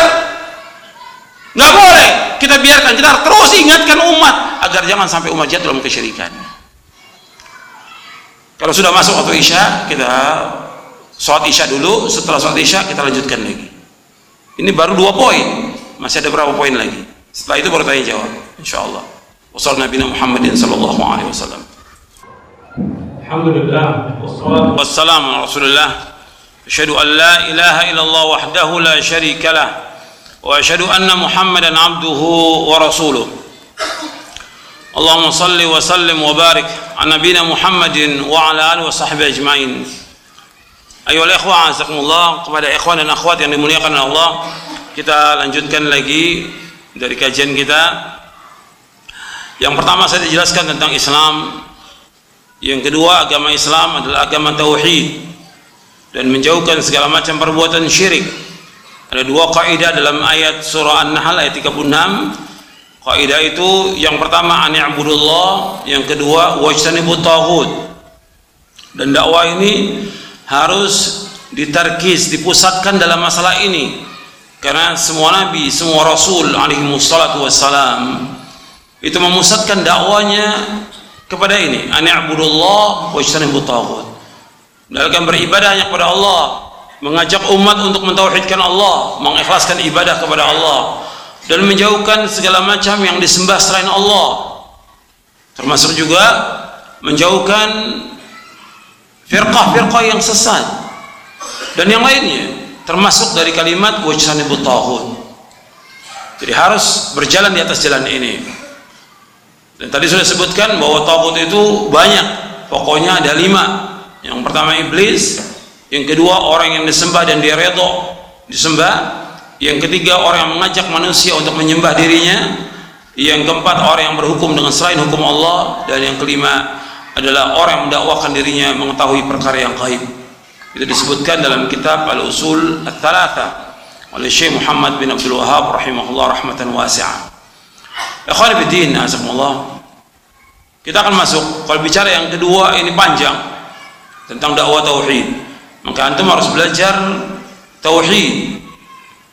nggak boleh. Kita biarkan kita terus ingatkan umat agar jangan sampai umat jatuh dalam kesyirikan. Kalau sudah masuk waktu isya kita sholat isya dulu. Setelah sholat isya kita lanjutkan lagi. Ini baru dua poin. Masih ada berapa poin lagi? Setelah itu baru tanya jawab. Insyaallah wassalamu nabi Muhammadin sallallahu alaihi wasallam Alhamdulillah wassalamu ala rasulillah asyhadu an la ilaha illallah wahdahu la syarika lah wa asyhadu anna muhammadan abduhu wa rasuluh Allahumma salli wa sallim wa barik ala nabina Muhammadin wa ala alihi wa sahbihi ajma'in Ayo ikhwah azakumullah kepada ikhwan dan akhwat yang dimuliakan oleh Allah kita lanjutkan lagi dari kajian kita yang pertama saya jelaskan tentang Islam yang kedua agama Islam adalah agama tauhid dan menjauhkan segala macam perbuatan syirik Ada dua kaidah dalam ayat surah An-Nahl ayat 36. Kaidah itu yang pertama an i'budullah, yang kedua wajtanibut taghut. Dan dakwah ini harus ditarkis, dipusatkan dalam masalah ini. Karena semua nabi, semua rasul alaihi wassalam itu memusatkan dakwanya kepada ini. An i'budullah wajtanibut taghut. Dalam beribadah hanya kepada Allah. Mengajak umat untuk mentauhidkan Allah. Mengikhlaskan ibadah kepada Allah. Dan menjauhkan segala macam yang disembah selain Allah. Termasuk juga menjauhkan firqah-firqah yang sesat. Dan yang lainnya termasuk dari kalimat wajtanibut taghut. Jadi harus berjalan di atas jalan ini dan tadi sudah sebutkan bahwa tagut itu banyak. Pokoknya ada lima. Yang pertama iblis, yang kedua orang yang disembah dan dia redho disembah, yang ketiga orang yang mengajak manusia untuk menyembah dirinya, yang keempat orang yang berhukum dengan selain hukum Allah, dan yang kelima adalah orang yang mendakwakan dirinya mengetahui perkara yang gaib. Itu disebutkan dalam kitab Al-Usul Al-Thalatha oleh Syekh Muhammad bin Abdul Wahab rahimahullah rahmatan wasi'ah. Ikhwan Bidin, Azakumullah. Kita akan masuk. Kalau bicara yang kedua ini panjang tentang dakwah tauhid. Maka antum harus belajar tauhid.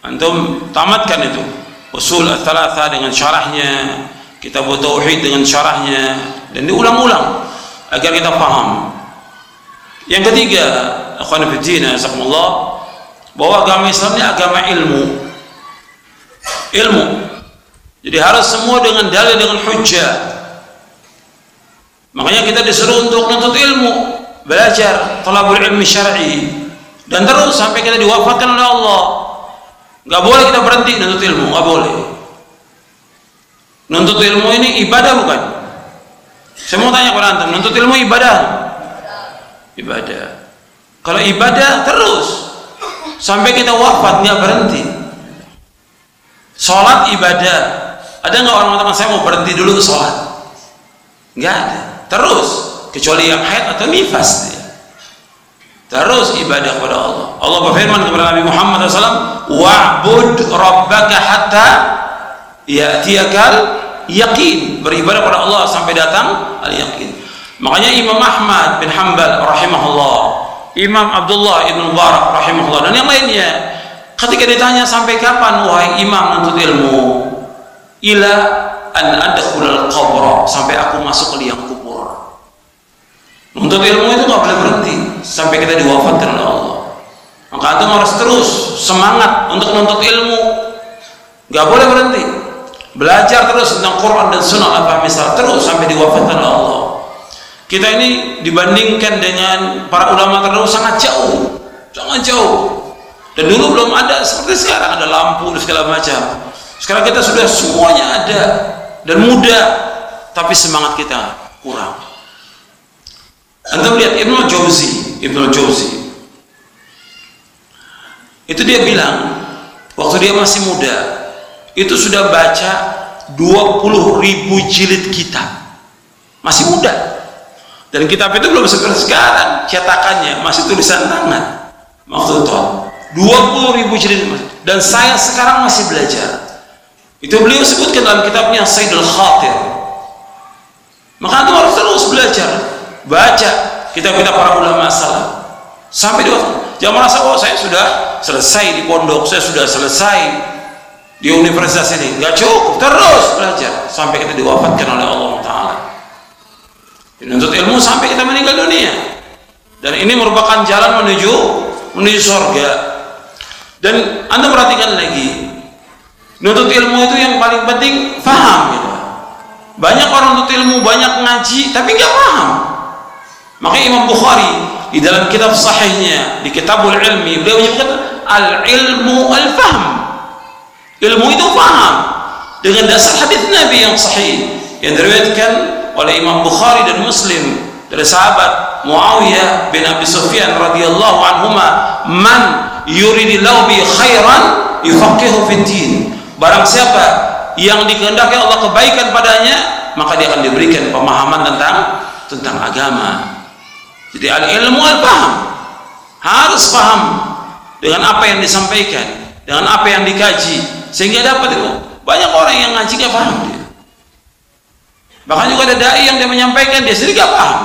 Antum tamatkan itu. Usul ats-tsalatsa dengan syarahnya, kitab tauhid dengan syarahnya dan diulang-ulang agar kita paham. Yang ketiga, akhwan fillah, azakumullah, bahwa agama Islam ini agama ilmu. Ilmu. Jadi harus semua dengan dalil dengan hujjah Makanya kita disuruh untuk menuntut ilmu, belajar talabul ilmi syar'i dan terus sampai kita diwafatkan oleh Allah. Gak boleh kita berhenti menuntut ilmu, gak boleh. Nuntut ilmu ini ibadah bukan? Saya mau tanya kepada antum, nuntut ilmu ibadah? Ibadah. Kalau ibadah terus sampai kita wafat nggak berhenti. Sholat ibadah. Ada nggak orang mengatakan saya mau berhenti dulu sholat? Nggak ada. Terus kecuali yang haid atau nifas dia. Terus ibadah kepada Allah. Allah berfirman kepada Nabi Muhammad SAW wa'bud rabbaka hatta ya'tiyakal yakin beribadah kepada Allah sampai datang al yakin makanya Imam Ahmad bin Hanbal rahimahullah Imam Abdullah ibn Mubarak rahimahullah dan yang lainnya ketika ditanya sampai kapan wahai imam menuntut ilmu ila an adkhulal qabra sampai aku masuk ke liang untuk ilmu itu nggak boleh berhenti sampai kita diwafatkan oleh Allah. Maka antum harus terus semangat untuk menuntut ilmu. Nggak boleh berhenti. Belajar terus tentang Quran dan Sunnah apa misal terus sampai diwafatkan oleh Allah. Kita ini dibandingkan dengan para ulama terdahulu sangat jauh, sangat jauh. Dan dulu belum ada seperti sekarang ada lampu dan segala macam. Sekarang kita sudah semuanya ada dan mudah, tapi semangat kita kurang. Anda lihat Ibnu Jauzi, Ibnu Jauzi. Itu dia bilang waktu dia masih muda itu sudah baca 20 ribu jilid kitab. Masih muda. Dan kitab itu belum seperti sekarang cetakannya masih tulisan tangan. Waktu itu 20 ribu jilid dan saya sekarang masih belajar. Itu beliau sebutkan dalam kitabnya Sayyidul Khatir. Maka itu harus terus belajar baca kitab-kitab para ulama salaf. Sampai di jangan merasa oh saya sudah selesai di pondok saya sudah selesai di universitas ini. Nggak cukup terus belajar. Sampai kita diwafatkan oleh Allah Taala. Menuntut ilmu sampai kita meninggal dunia. Dan ini merupakan jalan menuju menuju surga. Dan anda perhatikan lagi menuntut ilmu itu yang paling penting faham gitu. banyak orang menuntut ilmu banyak ngaji tapi nggak paham maka Imam Bukhari di dalam kitab sahihnya di Kitabul Ilmi beliau menyebutkan al-ilmu al-fahm. Ilmu itu faham dengan dasar hadis Nabi yang sahih yang diriwayatkan oleh Imam Bukhari dan Muslim dari sahabat Muawiyah bin Abi Sufyan radhiyallahu anhuma man yuridillahu bi khairan yufaqihu fid barang siapa yang dikehendaki Allah kebaikan padanya maka dia akan diberikan pemahaman tentang tentang agama. Jadi al ilmu al paham harus paham dengan apa yang disampaikan dengan apa yang dikaji sehingga dapat itu banyak orang yang ngaji gak paham dia. Bahkan juga ada dai yang dia menyampaikan dia sendiri gak paham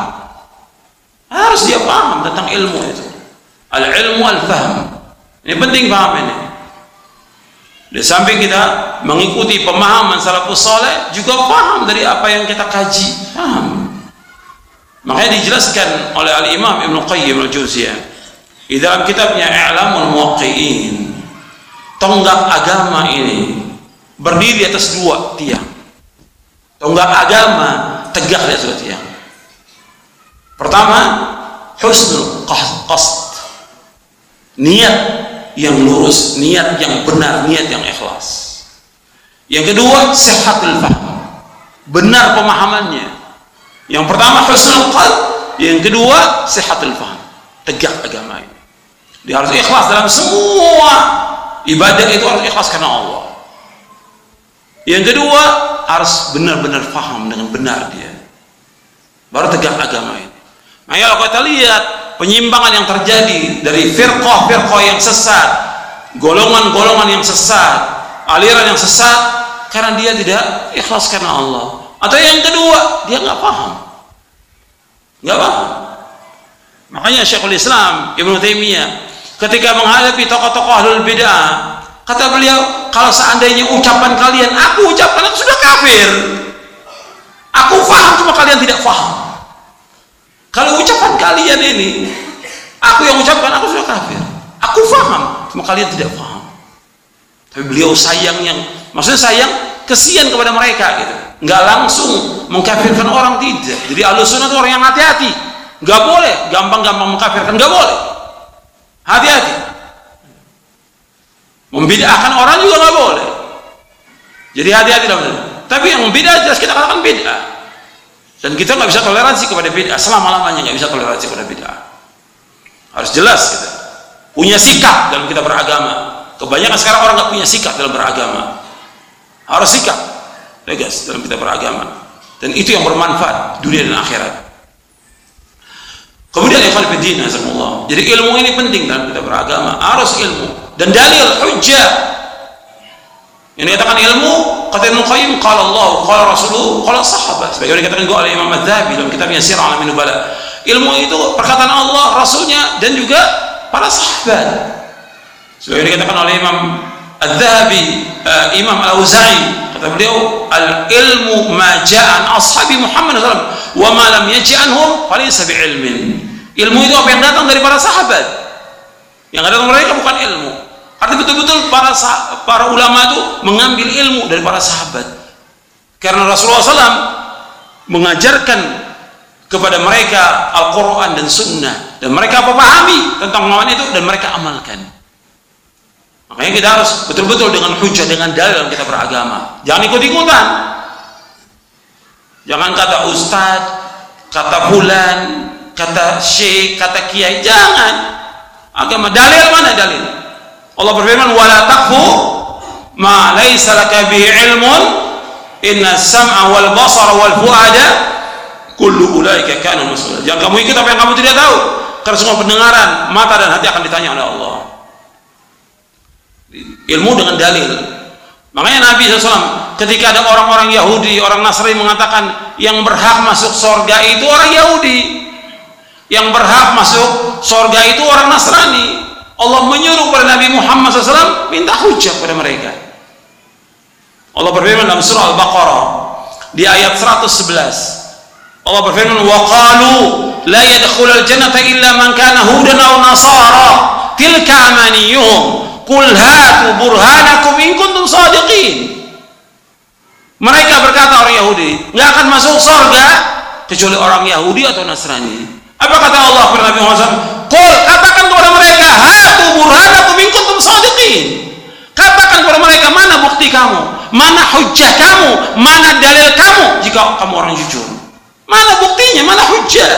harus dia paham tentang ilmu itu. Al ilmu al faham ini penting paham ini di samping kita mengikuti pemahaman salafus soleh juga paham dari apa yang kita kaji. Paham makanya dijelaskan oleh al imam ibnu qayyim al jauziyah di dalam kitabnya i'lamul muwaqqi'in tonggak agama ini berdiri atas dua tiang. Tonggak agama tegak di atas dua tiang. Pertama husnul qasd. Niat yang lurus niat yang benar niat yang ikhlas. Yang kedua sehatul faham. Benar pemahamannya. Yang pertama husnul qalb. Yang kedua sehatul faham. Tegak agama ini. Dia harus ikhlas dalam semua ibadah itu harus ikhlas karena Allah. Yang kedua harus benar-benar faham dengan benar dia. Baru tegak agama ini. Nah kalau kita lihat penyimpangan yang terjadi dari firqah-firqah yang sesat golongan-golongan yang sesat aliran yang sesat karena dia tidak ikhlas karena Allah. Atau yang kedua dia nggak paham. Nggak paham. Makanya Syekhul Islam Ibnu Taimiyah ketika menghadapi tokoh-tokoh ahlul bid'ah kata beliau kalau seandainya ucapan kalian aku ucapkan aku sudah kafir. Aku faham cuma kalian tidak faham kalau ucapan kalian ini aku yang ucapkan aku sudah kafir. Aku faham cuma kalian tidak faham. Tapi beliau sayang yang maksudnya sayang kesian kepada mereka gitu. Nggak langsung mengkafirkan orang tidak. Jadi alus sunnah itu orang yang hati-hati. Nggak boleh gampang-gampang mengkafirkan nggak boleh. Hati-hati. Membid'ahkan orang juga nggak boleh. Jadi hati-hati dalam tapi yang bid'ah jelas kita katakan bid'ah dan kita nggak bisa toleransi kepada bid'ah. Selama lamanya nggak bisa toleransi kepada bid'ah. Harus jelas kita punya sikap dalam kita beragama. Kebanyakan sekarang orang nggak punya sikap dalam beragama. Harus sikap tegas dalam kita beragama. Dan itu yang bermanfaat dunia dan akhirat. Kemudian ikhwan fillah Allah. Jadi ilmu ini penting dalam kita beragama, harus ilmu. Dan dalil hujjah. Yang dikatakan ilmu kata Ibnu Qayyim qala Allah, qala Rasulullah, qala sahabat. Sebagaimana dikatakan juga oleh Imam Adz-Dzahabi dalam kitabnya Sirah Alamin Nubala. Ilmu itu perkataan Allah, Rasulnya dan juga para sahabat. Sebagaimana dikatakan oleh Imam Adz-Dzahabi, uh, Imam Al-Auza'i kata beliau al-ilmu ma ja'an ashabi Muhammad sallallahu wa ma lam yaj'anhum falaysa bi'ilmin ilmu itu apa yang datang dari para sahabat yang datang mereka bukan ilmu artinya betul-betul para para ulama itu mengambil ilmu dari para sahabat. Karena Rasulullah SAW mengajarkan kepada mereka Al-Quran dan Sunnah. Dan mereka pahami tentang pemahaman itu dan mereka amalkan. Makanya kita harus betul-betul dengan hujah dengan dalil kita beragama. Jangan ikut-ikutan. Jangan kata ustadz kata bulan kata syekh, kata kiai, jangan. Agama dalil mana dalil? Allah berfirman, "Wala taqfu ma laisa laka bihi ilmun, inna sam'a wal basara wal fuada kullu ulaika kana mas'ula." Jangan kamu ikut apa yang kamu tidak tahu, karena semua pendengaran, mata dan hati akan ditanya oleh Allah. Ilmu dengan dalil. Makanya Nabi SAW ketika ada orang-orang Yahudi, orang Nasrani mengatakan yang berhak masuk surga itu orang Yahudi yang berhak masuk surga itu orang Nasrani Allah menyuruh kepada Nabi Muhammad SAW minta hujah kepada mereka. Allah berfirman dalam surah Al-Baqarah di ayat 111 Allah berfirman wa qalu la yadkhulul jannata illa man kana hudan aw nasara. Tilka amaniyuhum. Qul hatu burhanakum in kuntum sadiqin. Mereka berkata orang Yahudi nggak akan masuk surga kecuali orang Yahudi atau Nasrani apa kata Allah kepada Nabi Muhammad Qul katakan kepada mereka hatu burhanakum in kuntum sadiqin. Katakan kepada mereka mana bukti kamu, mana hujah kamu, mana dalil kamu jika kamu orang jujur. Mana buktinya, mana hujah?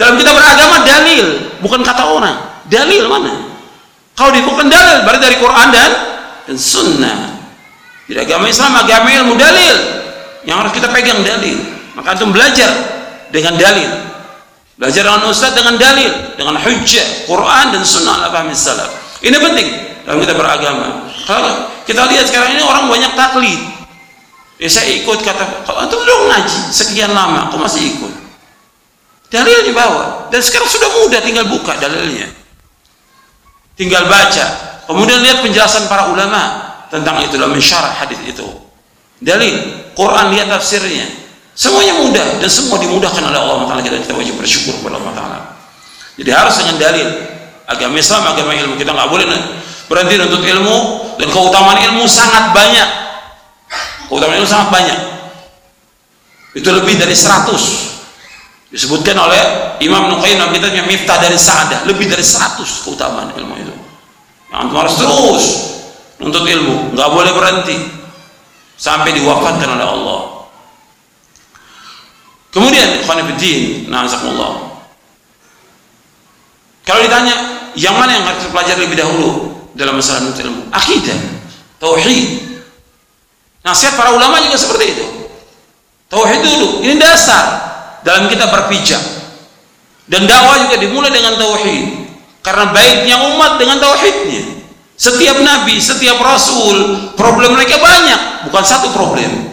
Dalam kita beragama dalil, bukan kata orang. Dalil mana? Kalau bukan dalil, berarti dari Quran dan sunnah. Di agama Islam agama ilmu dalil. Yang harus kita pegang dalil. Maka antum belajar dengan dalil Belajar dengan ustaz dengan dalil, dengan hujjah, Quran dan sunnah fahmi salaf. Ini penting dalam kita beragama. Kalau kita lihat sekarang ini orang banyak taklid. Ya saya ikut kata, kalau antum belum ngaji sekian lama, aku masih ikut. Dalil dibawa dan sekarang sudah mudah tinggal buka dalilnya. Tinggal baca. Kemudian lihat penjelasan para ulama tentang itu dalam mensyarah hadis itu. Dalil, Quran lihat tafsirnya. Semuanya mudah dan semua dimudahkan oleh Allah Taala. Kita kita wajib bersyukur kepada Allah Taala. Jadi harus dengan dalil. Agama Islam, agama ilmu kita nggak boleh berhenti untuk ilmu dan keutamaan ilmu sangat banyak. Keutamaan ilmu sangat banyak. Itu lebih dari 100 disebutkan oleh Imam Nuqayyim dalam kitabnya Miftah dari Sa'adah lebih dari 100 keutamaan ilmu itu. Yang harus terus untuk ilmu. Nggak boleh berhenti. Sampai diwafatkan oleh Allah kemudian ikhwanifiddin na'azakumullah. Kalau ditanya yang mana yang harus dipelajari lebih dahulu dalam masalah nuntut ilmu? Akidah tauhid. Nasihat para ulama juga seperti itu. Tauhid dulu ini dasar dalam kita berpijak. Dan dakwah juga dimulai dengan tauhid. Karena baiknya umat dengan tauhidnya. Setiap nabi setiap rasul problem mereka banyak bukan satu problem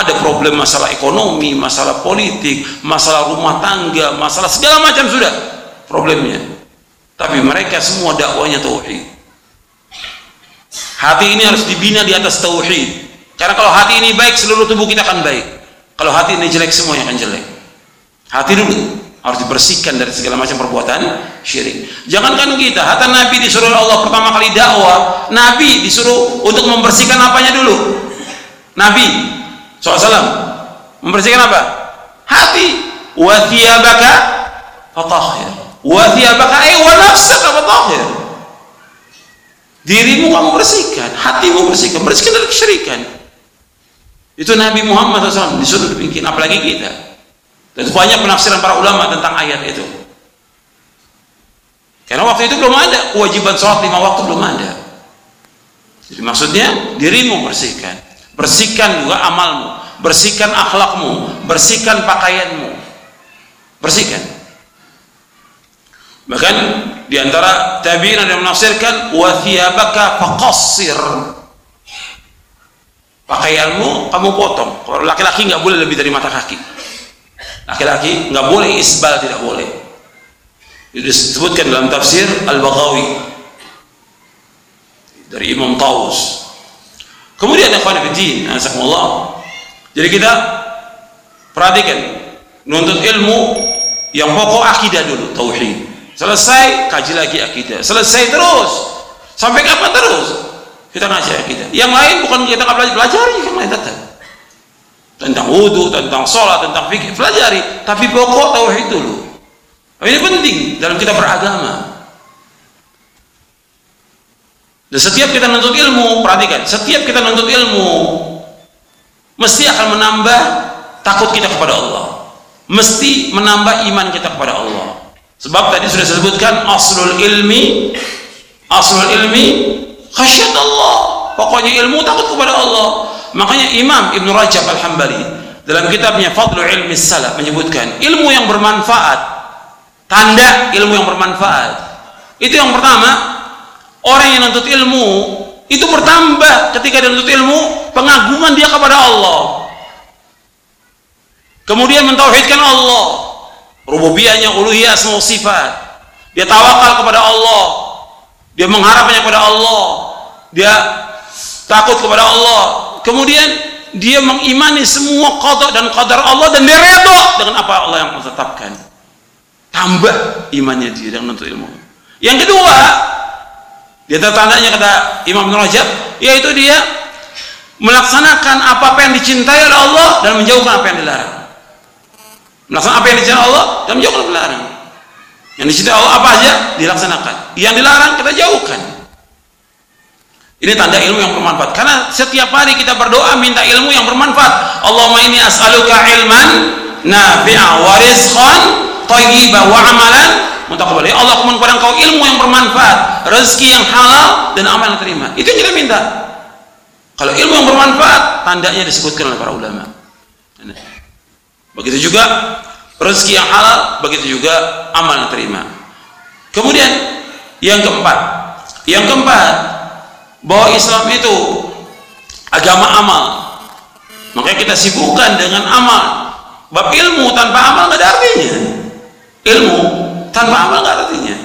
ada problem masalah ekonomi masalah politik masalah rumah tangga masalah segala macam sudah problemnya tapi mereka semua dakwanya tauhid Hati ini harus dibina di atas tauhid. Karena kalau hati ini baik, seluruh tubuh kita akan baik. Kalau hati ini jelek, semuanya akan jelek. Hati dulu harus dibersihkan dari segala macam perbuatan syirik. Jangankan kita, hatta Nabi disuruh Allah pertama kali dakwah, Nabi disuruh untuk membersihkan apanya dulu? Nabi SAW membersihkan apa? Hati. Wa thiyabaka fatahhir. Wa thiyabaka ay wa nafsaka fatahhir. Dirimu kamu bersihkan hatimu bersihkan bersihkan dari kesyirikan. Itu Nabi Muhammad SAW disuruh bikin apalagi kita. Dan banyak penafsiran para ulama tentang ayat itu. Karena waktu itu belum ada kewajiban sholat lima waktu belum ada. Jadi maksudnya dirimu bersihkan bersihkan juga amalmu bersihkan akhlakmu bersihkan pakaianmu bersihkan bahkan di antara tabi'in yang menafsirkan wa thiyabaka faqassir. Pakaianmu kamu potong. Kalau laki-laki nggak boleh lebih dari mata kaki. Laki-laki nggak boleh isbal tidak boleh. Itu disebutkan dalam tafsir Al-Baghawi dari Imam Taus. Kemudian ikhwan fillah, Allah. Jadi kita perhatikan nuntut ilmu yang pokok akidah dulu, tauhid. Selesai, kaji lagi akidah. Selesai terus. Sampai kapan terus? Kita ngaji akidah. Yang lain bukan kita nggak belajar, pelajari yang lain tetap. Tentang wudhu, tentang sholat, tentang fikih, pelajari. Tapi pokok tauhid dulu. Ini penting dalam kita beragama. Dan setiap kita menuntut ilmu, perhatikan, setiap kita menuntut ilmu, mesti akan menambah takut kita kepada Allah. Mesti menambah iman kita kepada Allah. Sebab tadi sudah disebutkan aslul ilmi aslul ilmi khasyat Allah. Pokoknya ilmu takut kepada Allah. Makanya Imam Ibn Rajab Al-Hambali dalam kitabnya Fadlu Ilmi Salaf menyebutkan ilmu yang bermanfaat tanda ilmu yang bermanfaat itu yang pertama orang yang menuntut ilmu itu bertambah ketika dia menuntut ilmu pengagungan dia kepada Allah. Kemudian mentauhidkan Allah. Rububiyahnya uluhiyah semua sifat. Dia tawakal kepada Allah. Dia mengharapnya kepada Allah. Dia takut kepada Allah. Kemudian dia mengimani semua qada dan qadar Allah dan dia dengan apa Allah yang menetapkan tambah imannya dia dengan menuntut ilmu. Yang kedua dia tandanya kata Imam Ibn Rajab yaitu dia melaksanakan apa, apa yang dicintai oleh Allah dan menjauhkan apa yang dilarang. Melaksanakan apa yang dicintai Allah dan menjauhkan dilarang. Yang dicintai Allah apa aja? Dilaksanakan. Yang dilarang kita jauhkan. Ini tanda ilmu yang bermanfaat. Karena setiap hari kita berdoa minta ilmu yang bermanfaat. Allahumma inni as'aluka ilman nafi'a wa rizqan wa amalan mutaqabbal ya Allah aku kepada engkau ilmu yang bermanfaat rezeki yang halal dan amal yang terima itu yang kita minta kalau ilmu yang bermanfaat tandanya disebutkan oleh para ulama Begitu juga rezeki yang halal, begitu juga amal yang terima. Kemudian yang keempat, yang keempat bahwa Islam itu agama amal. Makanya kita sibukkan dengan amal. Bab ilmu tanpa amal nggak ada artinya. Ilmu tanpa amal nggak artinya.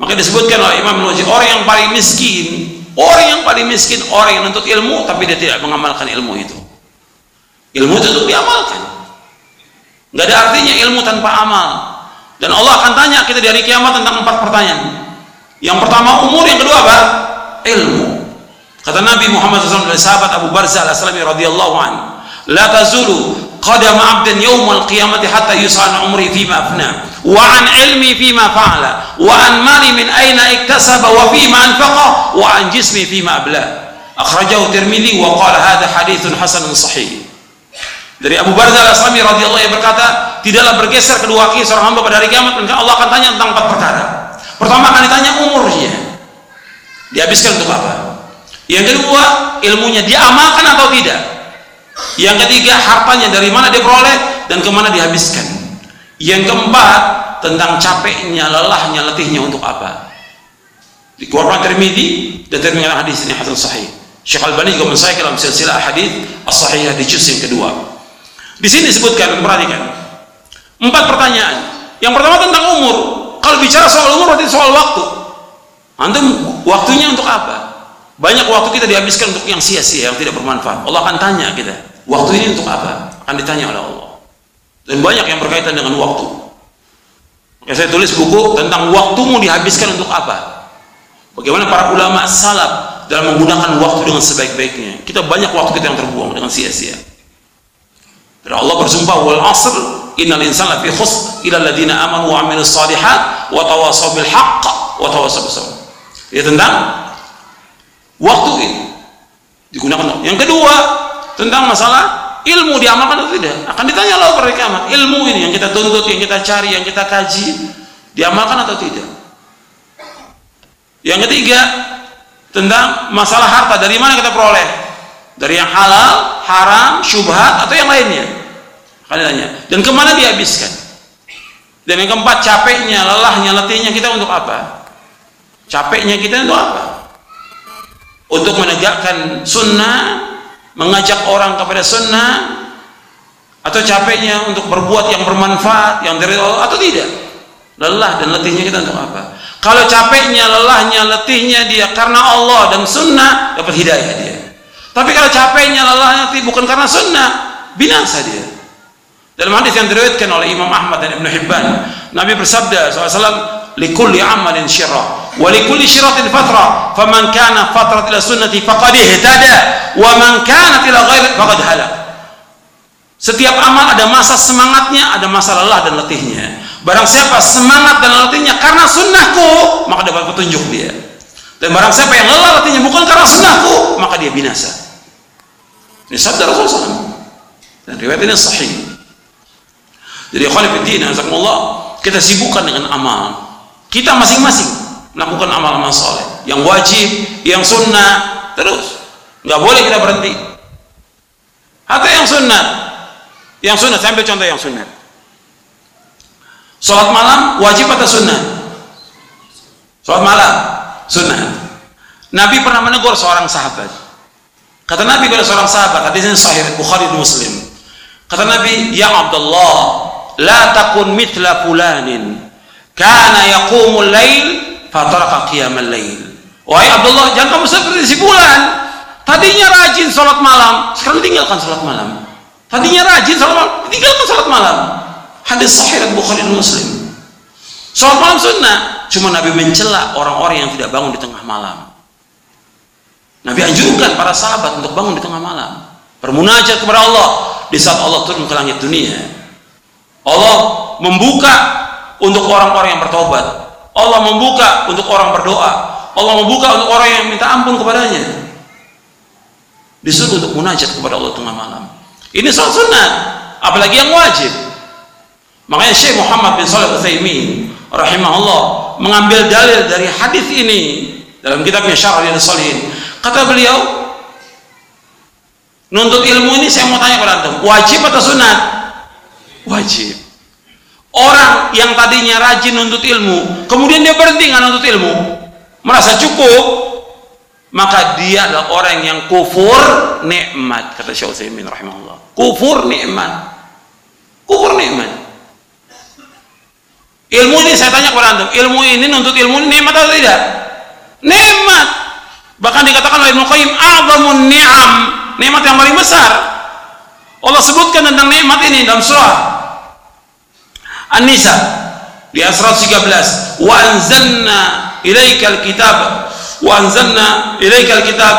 Maka disebutkan oleh Imam Nawawi orang yang paling miskin, orang yang paling miskin orang yang menuntut ilmu tapi dia tidak mengamalkan ilmu itu. Ilmu itu untuk diamalkan. Nggak ada artinya ilmu tanpa amal. Dan Allah akan tanya kita dari kiamat tentang empat pertanyaan. Yang pertama umur, yang kedua apa? Ilmu. Kata Nabi Muhammad SAW dari sahabat Abu Barzah al-Aslami radhiyallahu an, "La tazulu qadam 'abdin yawm al-qiyamati hatta yus'al umri fima afna, wa an ilmi fima fa'ala, wa an mali min aina iktasaba wa fima anfaqa, wa an jismi fima abla." Akhrajahu Tirmidzi wa qala hadha sahih. Dari Abu Barzah al-Aslami radhiyallahu anhu berkata, tidaklah bergeser kedua kaki seorang hamba pada hari kiamat, maka Allah akan tanya tentang empat perkara. Pertama akan ditanya umurnya. Dihabiskan untuk apa? Yang kedua, ilmunya diamalkan atau tidak? Yang ketiga, hartanya dari mana dia peroleh dan ke mana dihabiskan? Yang keempat, tentang capeknya, lelahnya, letihnya untuk apa? Dikeluarkan Tirmidzi dan terminal hadis ini hasan sahih. Syekh Al-Bani juga mensahihkan dalam silsilah hadis as-sahihah di juz yang kedua. Di sini disebutkan, perhatikan. Empat pertanyaan. Yang pertama tentang umur. Kalau bicara soal umur berarti soal waktu. Antum waktunya untuk apa? Banyak waktu kita dihabiskan untuk yang sia-sia, yang tidak bermanfaat. Allah akan tanya kita, waktu ini untuk apa? Akan ditanya oleh Allah. Dan banyak yang berkaitan dengan waktu. Maka saya tulis buku tentang waktumu dihabiskan untuk apa? Bagaimana para ulama salaf dalam menggunakan waktu dengan sebaik-baiknya. Kita banyak waktu kita yang terbuang dengan sia-sia. Dan Allah bersumpah wal asr innal insana fi khusr ila alladziina amanu wa 'amilus shalihat wa tawassaw bil haqq wa tawassaw bis sabr. Ya tentang waktu ini digunakan. Yang kedua tentang masalah ilmu diamalkan atau tidak akan ditanya Allah pada kiamat. Ilmu ini yang kita tuntut, yang kita cari, yang kita kaji diamalkan atau tidak. Yang ketiga tentang masalah harta dari mana kita peroleh dari yang halal, haram, syubhat atau yang lainnya. Kalian tanya. Dan ke mana dihabiskan? Dan yang keempat, capeknya, lelahnya, letihnya kita untuk apa? Capeknya kita untuk apa? Untuk menegakkan sunnah, mengajak orang kepada sunnah, atau capeknya untuk berbuat yang bermanfaat, yang dari Allah, atau tidak? Lelah dan letihnya kita untuk apa? Kalau capeknya, lelahnya, letihnya dia karena Allah dan sunnah, dapat hidayah dia. Tapi kalau capeknya lelahnya bukan karena sunnah, binasa dia. Dalam hadis yang diriwayatkan oleh Imam Ahmad dan Ibn Hibban, Nabi bersabda SAW, "Likulli amalin syirah, wa likulli syiratin fatra, faman kana fatrat ila sunnati faqad ihtada, wa man kana ila ghairi halak." Setiap amal ada masa semangatnya, ada masa lelah dan letihnya. Barang siapa semangat dan letihnya karena sunnahku, maka dapat petunjuk dia. Dan barang siapa yang lelah letihnya bukan karena sunnahku, maka dia binasa. Ini sabda Rasulullah SAW. Dan riwayat ini sahih. Jadi khalifuddin, azakumullah, kita sibukkan dengan amal. Kita masing-masing melakukan amal-amal soleh. Yang wajib, yang sunnah, terus. Nggak boleh kita berhenti. Atau yang sunnah. Yang sunnah, saya ambil contoh yang sunnah. Sholat malam wajib atau sunnah? Sholat malam sunnah. Nabi pernah menegur seorang sahabat. Kata Nabi kepada seorang sahabat, hadisnya sahih Bukhari Muslim. Kata Nabi, "Ya Abdullah, la takun mithla fulanin kana yaqumul lail fataraka qiyamal lail." Wahai Abdullah, jangan kamu seperti si fulan. Tadinya rajin salat malam, sekarang tinggalkan salat malam. Tadinya rajin salat malam, tinggalkan salat malam. Hadis sahih Bukhari dan Muslim. Salat malam sunnah, cuma Nabi mencela orang-orang yang tidak bangun di tengah malam. Nabi anjurkan para sahabat untuk bangun di tengah malam, bermunajat kepada Allah di saat Allah turun ke langit dunia. Allah membuka untuk orang-orang yang bertobat. Allah membuka untuk orang berdoa. Allah membuka untuk orang yang minta ampun kepadanya. Disuruh untuk munajat kepada Allah tengah malam. Ini salat sunat, apalagi yang wajib. Makanya Syekh Muhammad bin Shalih Utsaimin rahimahullah mengambil dalil dari hadis ini dalam kitabnya Syarah Salihin. Kata beliau, nuntut ilmu ini saya mau tanya kepada antum, wajib atau sunat? Wajib. Orang yang tadinya rajin nuntut ilmu, kemudian dia berhenti nggak nuntut ilmu, merasa cukup, maka dia adalah orang yang kufur nikmat kata Syekh Utsaimin rahimahullah. Kufur nikmat. Kufur nikmat. Ilmu ini saya tanya kepada antum ilmu ini nuntut ilmu nikmat atau tidak? Nikmat. Bahkan dikatakan oleh Ibnu Qayyim ni'am. Nikmat yang paling besar. Allah sebutkan tentang nikmat ini dalam surah An-Nisa di ayat 113 wa anzalna ilaikal kitab. Wa anzalna ilaikal kitab.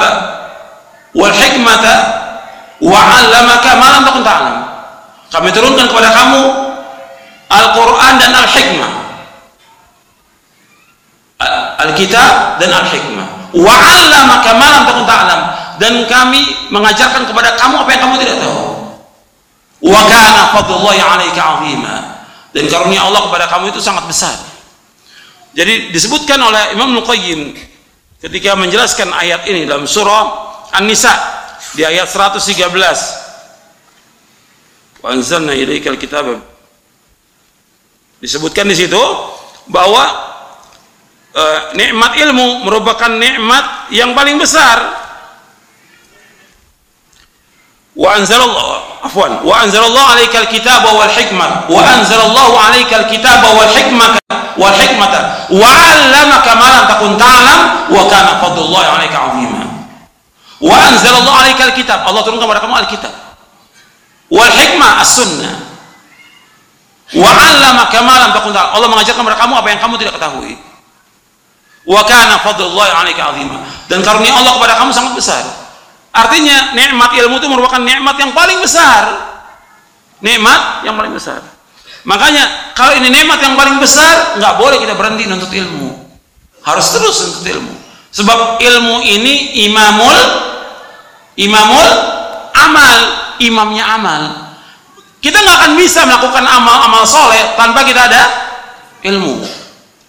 Wal hikmata. Wa 'allamaka. Ma lam takun ta'lam. Kami turunkan kepada kamu Al-Quran dan Al-Hikmah. Al-Kitab dan Al-Hikmah. Wa'allamaka ma lam takun ta'lam. Dan kami mengajarkan kepada kamu apa yang kamu tidak tahu. Wa kana fadlullahi 'alaika 'azima dan karunia Allah kepada kamu itu sangat besar. Jadi disebutkan oleh Imam Nuqayyim ketika menjelaskan ayat ini dalam surah An-Nisa di ayat 113 wa ilaikal kitaba. Disebutkan di situ bahwa e, nikmat ilmu merupakan nikmat yang paling besar. Wa anzalallahu afwan wa anzalallahu alaikal kitaba wal hikmah wa anzalallahu alaikal kitaba wal hikmah wal hikmata wa 'allamaka ma lam takun ta'lam wa kana fadlullahi 'alaika 'azima wa anzalallahu alaikal kitab Allah turunkan kepada kamu alkitab wal hikmah as-sunnah Wa 'allamaka ma lam takun Allah mengajarkan kepada kamu apa yang kamu tidak ketahui. Wa kana fadlullahi 'alaika 'azima. Dan karunia Allah kepada kamu sangat besar. Artinya nikmat ilmu itu merupakan nikmat yang paling besar. Nikmat yang paling besar. Makanya kalau ini nikmat yang paling besar, nggak boleh kita berhenti nuntut ilmu. Harus terus nuntut ilmu. Sebab ilmu ini imamul imamul amal, imamnya amal. Kita nggak akan bisa melakukan amal-amal soleh tanpa kita ada ilmu.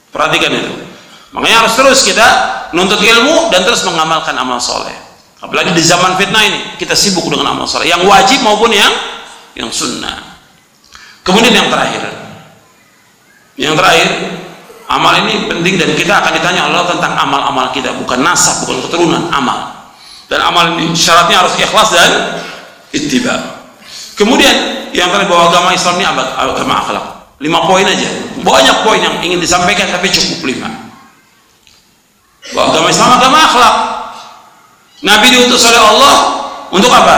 Perhatikan itu. Makanya harus terus kita nuntut ilmu dan terus mengamalkan amal soleh. Apalagi di zaman fitnah ini kita sibuk dengan amal soleh, yang wajib maupun yang yang sunnah. Kemudian yang terakhir, yang terakhir, amal ini penting dan kita akan ditanya Allah tentang amal-amal kita, bukan nasab, bukan keturunan, amal. Dan amal ini syaratnya harus ikhlas dan ittiba. Kemudian yang terakhir bahwa agama Islam ini agama akhlak. Lima poin aja. Banyak poin yang ingin disampaikan tapi cukup lima. Bahwa agama Islam agama akhlak. Nabi diutus oleh Allah untuk apa?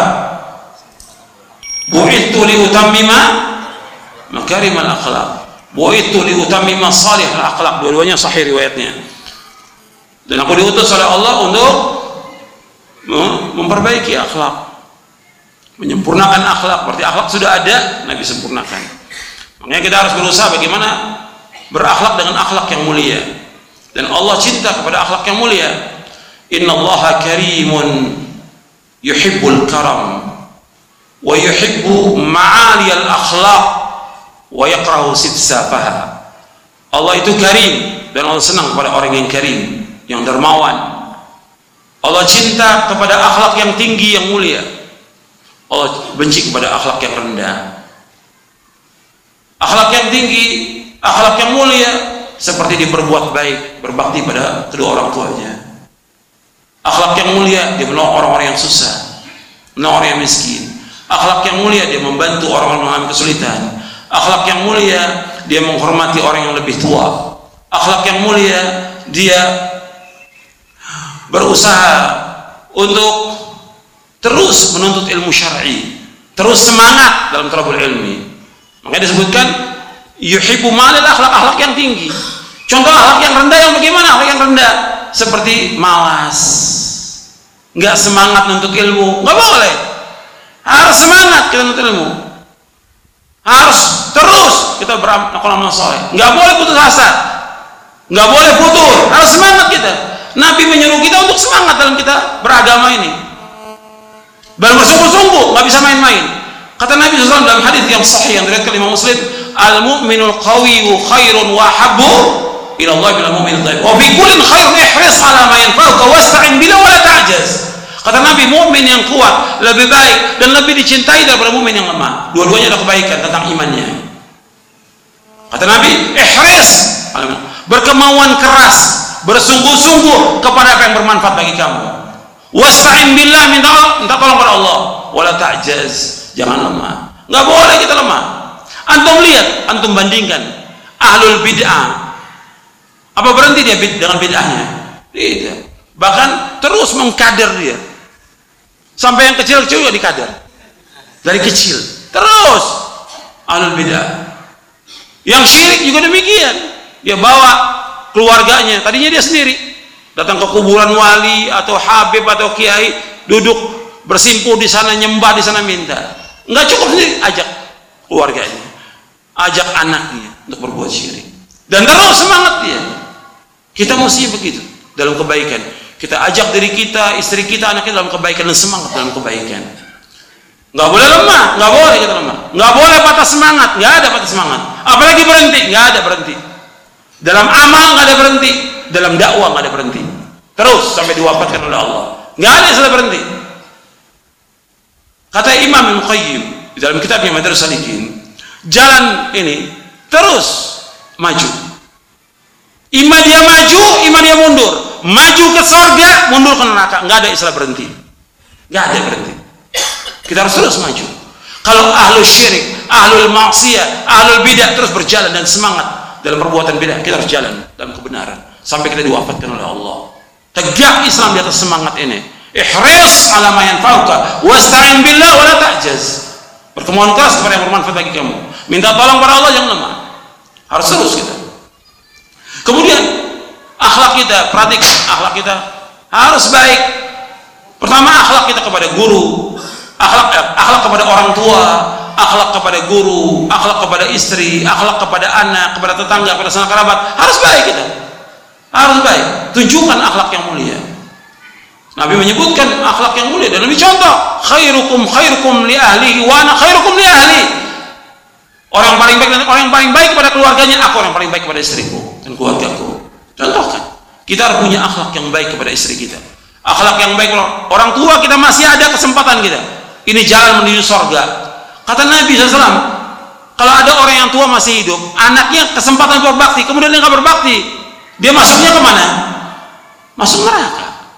Akhlak. Bu'ithu li utammima salih akhlak. Dua-duanya sahih riwayatnya. Dan aku diutus oleh Allah untuk memperbaiki akhlak menyempurnakan akhlak berarti akhlak sudah ada Nabi sempurnakan makanya kita harus berusaha bagaimana berakhlak dengan akhlak yang mulia dan Allah cinta kepada akhlak yang mulia innallaha karimun yuhibbul karam wa yuhibbu ma'aliyal akhlak wa yakrahu Allah itu karim dan Allah senang kepada orang yang karim yang dermawan. Allah cinta kepada akhlak yang tinggi yang mulia. Allah benci kepada akhlak yang rendah. Akhlak yang tinggi akhlak yang mulia seperti dia berbuat baik berbakti pada kedua orang tuanya akhlak yang mulia dia menolong orang-orang yang susah menolong orang yang miskin akhlak yang mulia dia membantu orang-orang mengalami kesulitan akhlak yang mulia dia menghormati orang yang lebih tua akhlak yang mulia dia berusaha untuk terus menuntut ilmu syar'i, terus semangat dalam talabul ilmi. Makanya disebutkan yuhibbu malil akhlak akhlak yang tinggi. Contoh akhlak yang rendah yang bagaimana? Akhlak yang rendah seperti malas, nggak semangat menuntut ilmu, nggak boleh. Harus semangat kita menuntut ilmu. Harus terus kita beramal amal soleh. Nggak boleh putus asa, nggak boleh putus. Harus semangat kita. Nabi menyuruh kita untuk semangat dalam kita beragama ini dan bersungguh-sungguh nggak bisa main-main kata Nabi SAW dalam hadis yang sahih yang diriwayatkan Imam Muslim al mu'minul qawiyyu khairun wa habbu bil mu'min dhaif wa fi kullin khairun ihris ala yanfa'uka wasta'in bila wa la ta'jaz. Kata Nabi mukmin yang kuat lebih baik dan lebih dicintai daripada mukmin yang lemah. Dua-duanya ada kebaikan tentang imannya. Kata Nabi ihris. Berkemauan keras bersungguh-sungguh kepada apa yang bermanfaat bagi kamu. Wasta'in billah minta minta tolong kepada Allah. Wala ta'jaz. Jangan lemah. Nggak boleh kita lemah. Antum lihat antum bandingkan. Ahlul bid'ah apa berhenti dia dengan bid'ahnya? Tidak. Bahkan terus mengkader dia. Sampai yang kecil-kecil juga dikader. Dari kecil. Terus. Ahlul bid'ah. Yang syirik juga demikian. Dia bawa keluarganya. Tadinya dia sendiri. Datang ke kuburan wali atau habib atau kiai. Duduk bersimpuh di sana nyembah di sana minta. Nggak cukup sendiri. Ajak keluarganya. Ajak anaknya untuk berbuat syirik. Dan terus semangat dia kita mesti begitu dalam kebaikan kita ajak diri kita istri kita anaknya dalam kebaikan dan semangat dalam kebaikan nggak boleh lemah nggak boleh kita lemah nggak boleh patah semangat nggak ada patah semangat apalagi berhenti nggak ada berhenti dalam amal nggak ada berhenti, dalam dakwah nggak ada berhenti. Terus sampai diwafatkan oleh Allah. Nggak ada yang berhenti. Kata Imam Ibn Qayyim di dalam kitabnya Madrasah Salikin, jalan ini terus maju. Iman dia maju, iman dia mundur. Maju ke surga, mundur ke neraka. Nggak ada istilah berhenti. Nggak ada berhenti. Kita harus terus maju. Kalau ahlu syirik, ahlul maksiat, ahlul bidah terus berjalan dan semangat dalam perbuatan beda kita harus jalan dalam kebenaran sampai kita diwafatkan oleh Allah tegak Islam di atas semangat ini ihris ala ma yanfa'uka wasta'in billah wa la ta'jaz berkemauan keras kepada yang bermanfaat bagi kamu minta tolong pada Allah jangan lemah harus terus kita kemudian akhlak kita perhatikan akhlak kita harus baik pertama akhlak kita kepada guru akhlak eh, akhlak kepada orang tua akhlak kepada guru, akhlak kepada istri, akhlak kepada anak, kepada tetangga, kepada sanak kerabat, harus baik kita. Harus baik. Tunjukkan akhlak yang mulia. Nabi menyebutkan akhlak yang mulia dan Nabi contoh, khairukum khairukum li ahlihi wa ana khairukum li ahli. Orang paling baik orang yang paling baik kepada keluarganya, aku orang paling baik kepada istriku dan keluargaku. Contohkan. Kita harus punya akhlak yang baik kepada istri kita. Akhlak yang baik orang tua kita masih ada kesempatan kita. Ini jalan menuju surga Kata Nabi SAW, kalau ada orang yang tua masih hidup, anaknya kesempatan berbakti, kemudian dia nggak berbakti, dia masuknya ke mana? Masuk neraka.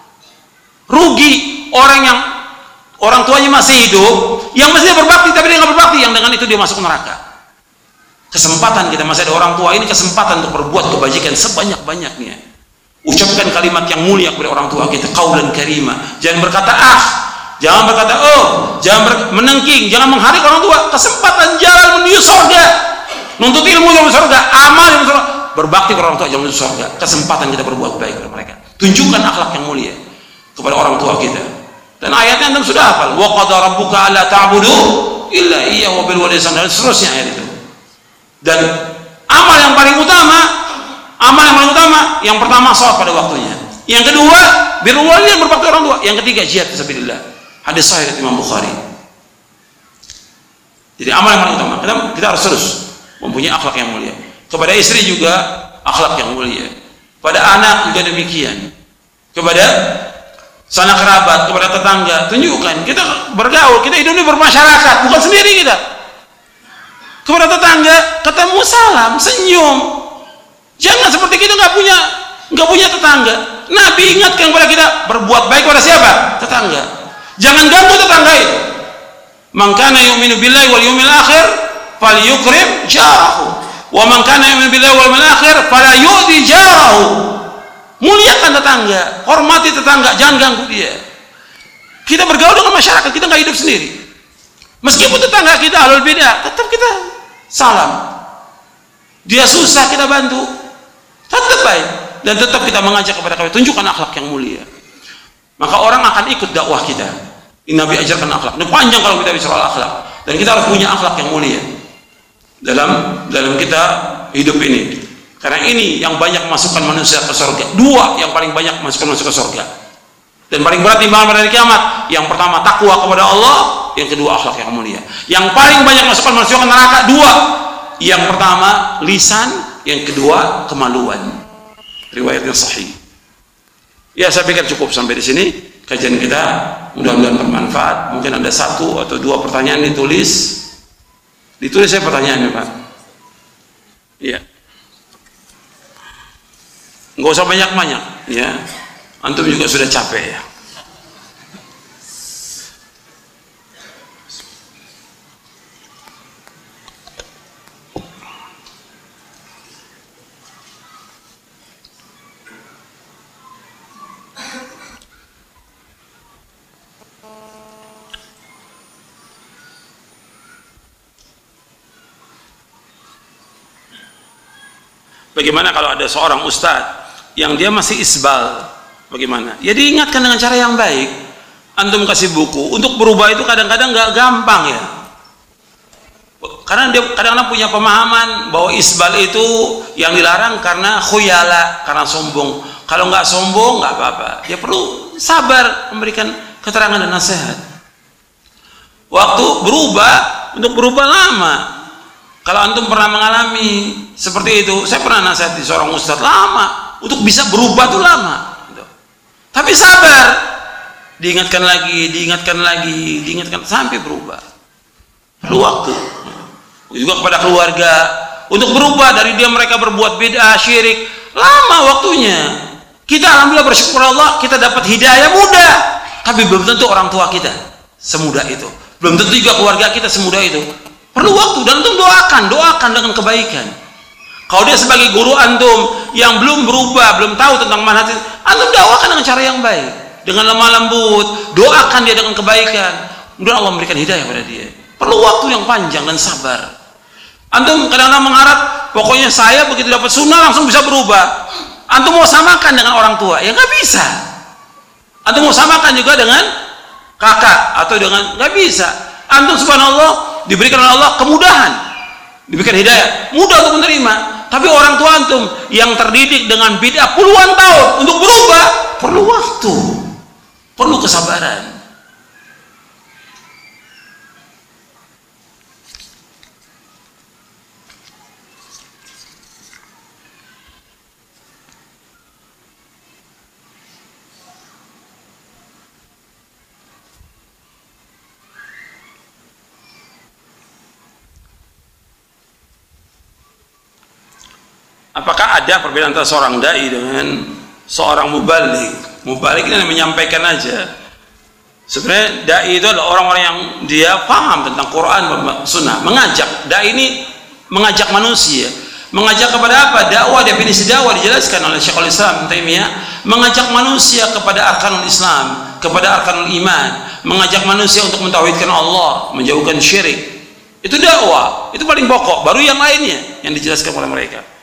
Rugi orang yang orang tuanya masih hidup, yang masih berbakti tapi dia nggak berbakti, yang dengan itu dia masuk neraka. Kesempatan kita masih ada orang tua ini kesempatan untuk berbuat kebajikan sebanyak-banyaknya. Ucapkan kalimat yang mulia kepada orang tua kita, kaulan karima. Jangan berkata ah, Jangan berkata, oh, jangan ber menengking, jangan mengharik orang tua. Kesempatan jalan menuju surga. Nuntut ilmu menuju surga, amal menuju surga. Berbakti kepada orang tua menuju surga. Kesempatan kita berbuat baik kepada mereka. Tunjukkan akhlak yang mulia kepada orang tua kita. Dan ayatnya anda sudah hafal. Wa qad rabbuka ta'budu illa iya wa bil dan seterusnya ayat itu. Dan amal yang paling utama, amal yang paling utama, yang pertama sholat pada waktunya. Yang kedua, birrul walidain berbakti orang tua. Yang ketiga jihad fisabilillah. Hadis sahih Imam Bukhari. Jadi amal yang paling utama. Kita, kita harus terus mempunyai akhlak yang mulia. Kepada istri juga akhlak yang mulia. Pada anak juga demikian. Kepada sanak kerabat, kepada tetangga, tunjukkan kita bergaul, kita hidup ini bermasyarakat, bukan sendiri kita. Kepada tetangga, ketemu salam, senyum. Jangan seperti kita nggak punya nggak punya tetangga. Nabi ingatkan kepada kita berbuat baik kepada siapa? Tetangga. Jangan ganggu tetangga itu. Man kana yu'minu billahi wal yawmil akhir falyukrim jarahu. Wa man kana yu'minu billahi wal yawmil akhir fala yu'di jarahu. Muliakan tetangga, hormati tetangga, jangan ganggu dia. Kita bergaul dengan masyarakat, kita nggak hidup sendiri. Meskipun tetangga kita alul beda, tetap kita salam. Dia susah kita bantu, tetap baik. Dan tetap kita mengajak kepada kami tunjukkan akhlak yang mulia. Maka orang akan ikut dakwah kita. Ini Nabi ajarkan akhlak. Ini panjang kalau kita bicara akhlak. Dan kita harus punya akhlak yang mulia dalam dalam kita hidup ini. Karena ini yang banyak masukkan manusia ke surga dua yang paling banyak masukkan manusia ke surga dan paling berat timbangan pada hari kiamat. Yang pertama takwa kepada Allah yang kedua akhlak yang mulia yang paling banyak masukkan manusia ke neraka dua yang pertama lisan yang kedua kemaluan riwayatnya sahih Ya saya pikir cukup sampai di sini kajian kita mudah-mudahan bermanfaat. Mungkin ada satu atau dua pertanyaan ditulis. Ditulis saya pertanyaannya Pak. Iya. nggak usah banyak-banyak ya antum juga sudah capek ya Bagaimana kalau ada seorang ustadz yang dia masih isbal? Bagaimana? Ya diingatkan dengan cara yang baik. Antum kasih buku. Untuk berubah itu kadang-kadang nggak gampang ya. Karena dia kadang-kadang punya pemahaman bahwa isbal itu yang dilarang karena khuyala, karena sombong. Kalau nggak sombong nggak apa-apa. Dia perlu sabar memberikan keterangan dan nasihat. Waktu berubah, untuk berubah lama. Kalau antum pernah mengalami seperti itu, saya pernah nasihat di seorang ustadz lama untuk bisa berubah tuh lama. Gitu. Tapi sabar, diingatkan lagi, diingatkan lagi, diingatkan sampai berubah. Perlu waktu. Juga kepada keluarga untuk berubah dari dia mereka berbuat beda syirik, lama waktunya. Kita alhamdulillah bersyukur Allah kita dapat hidayah mudah, tapi belum tentu orang tua kita semudah itu. Belum tentu juga keluarga kita semudah itu Perlu waktu dan antum doakan, doakan dengan kebaikan. Kalau dia sebagai guru antum yang belum berubah, belum tahu tentang manhaj, antum doakan dengan cara yang baik, dengan lemah lembut, doakan dia dengan kebaikan. Kemudian Allah memberikan hidayah pada dia. Perlu waktu yang panjang dan sabar. Antum kadang-kadang mengharap, pokoknya saya begitu dapat sunnah langsung bisa berubah. Antum mau samakan dengan orang tua, ya nggak bisa. Antum mau samakan juga dengan kakak atau dengan nggak bisa. Antum subhanallah diberikan oleh Allah kemudahan. Diberikan hidayah. Mudah untuk menerima. Tapi orang tua antum yang terdidik dengan bid'ah puluhan tahun untuk berubah perlu waktu. Perlu kesabaran ada perbedaan antara seorang dai dengan seorang mubalik. Mubalik ini menyampaikan aja. Sebenarnya dai itu adalah orang-orang yang dia paham tentang Quran sunnah. Mengajak. Dai ini mengajak manusia. Mengajak kepada apa? Dakwah definisi dakwah dijelaskan oleh Syekhul Islam Taimiyah. Mengajak manusia kepada arkanul Islam kepada arkanul iman. Mengajak manusia untuk mentauhidkan Allah menjauhkan syirik. Itu dakwah. Itu paling pokok. Baru yang lainnya yang dijelaskan oleh mereka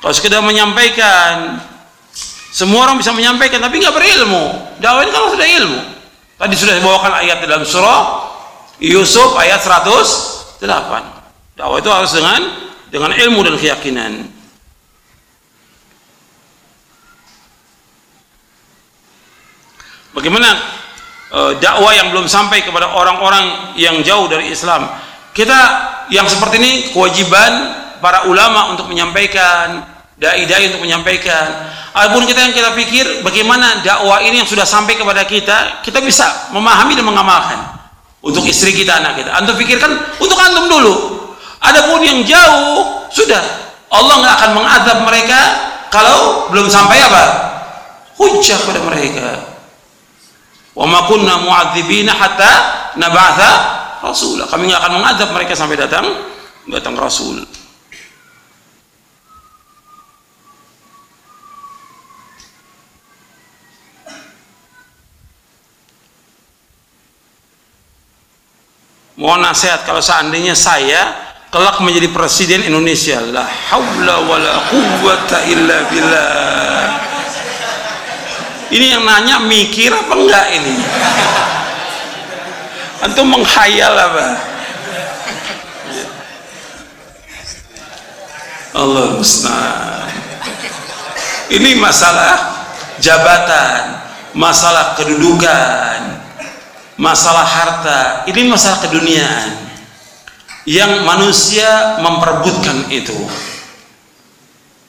kalau sekedar menyampaikan semua orang bisa menyampaikan tapi nggak berilmu. Dakwah ini kalau sudah ilmu. Tadi sudah dibawakan ayat dalam surah Yusuf ayat 108 dakwah itu harus dengan dengan ilmu dan keyakinan. Bagaimana e, dakwah yang belum sampai kepada orang-orang yang jauh dari Islam? Kita yang seperti ini kewajiban para ulama untuk menyampaikan dai-dai untuk menyampaikan. Adapun kita yang kita pikir bagaimana dakwah ini yang sudah sampai kepada kita, kita bisa memahami dan mengamalkan untuk istri kita, anak kita. Antum pikirkan untuk antum dulu. Adapun yang jauh sudah Allah nggak akan mengadab mereka kalau belum sampai apa? Hujjah pada mereka. Wa ma kunna mu'adzibina hatta nab'atha rasulah. Kami nggak akan mengadab mereka sampai datang datang rasul. Mohon nasihat kalau seandainya saya kelak menjadi presiden Indonesia. La haula wala quwwata illa billah. Ini yang nanya mikir apa enggak ini? Antum menghayal apa? Allah musta'an ini masalah jabatan masalah kedudukan masalah harta ini masalah keduniaan. Yang manusia memperebutkan itu.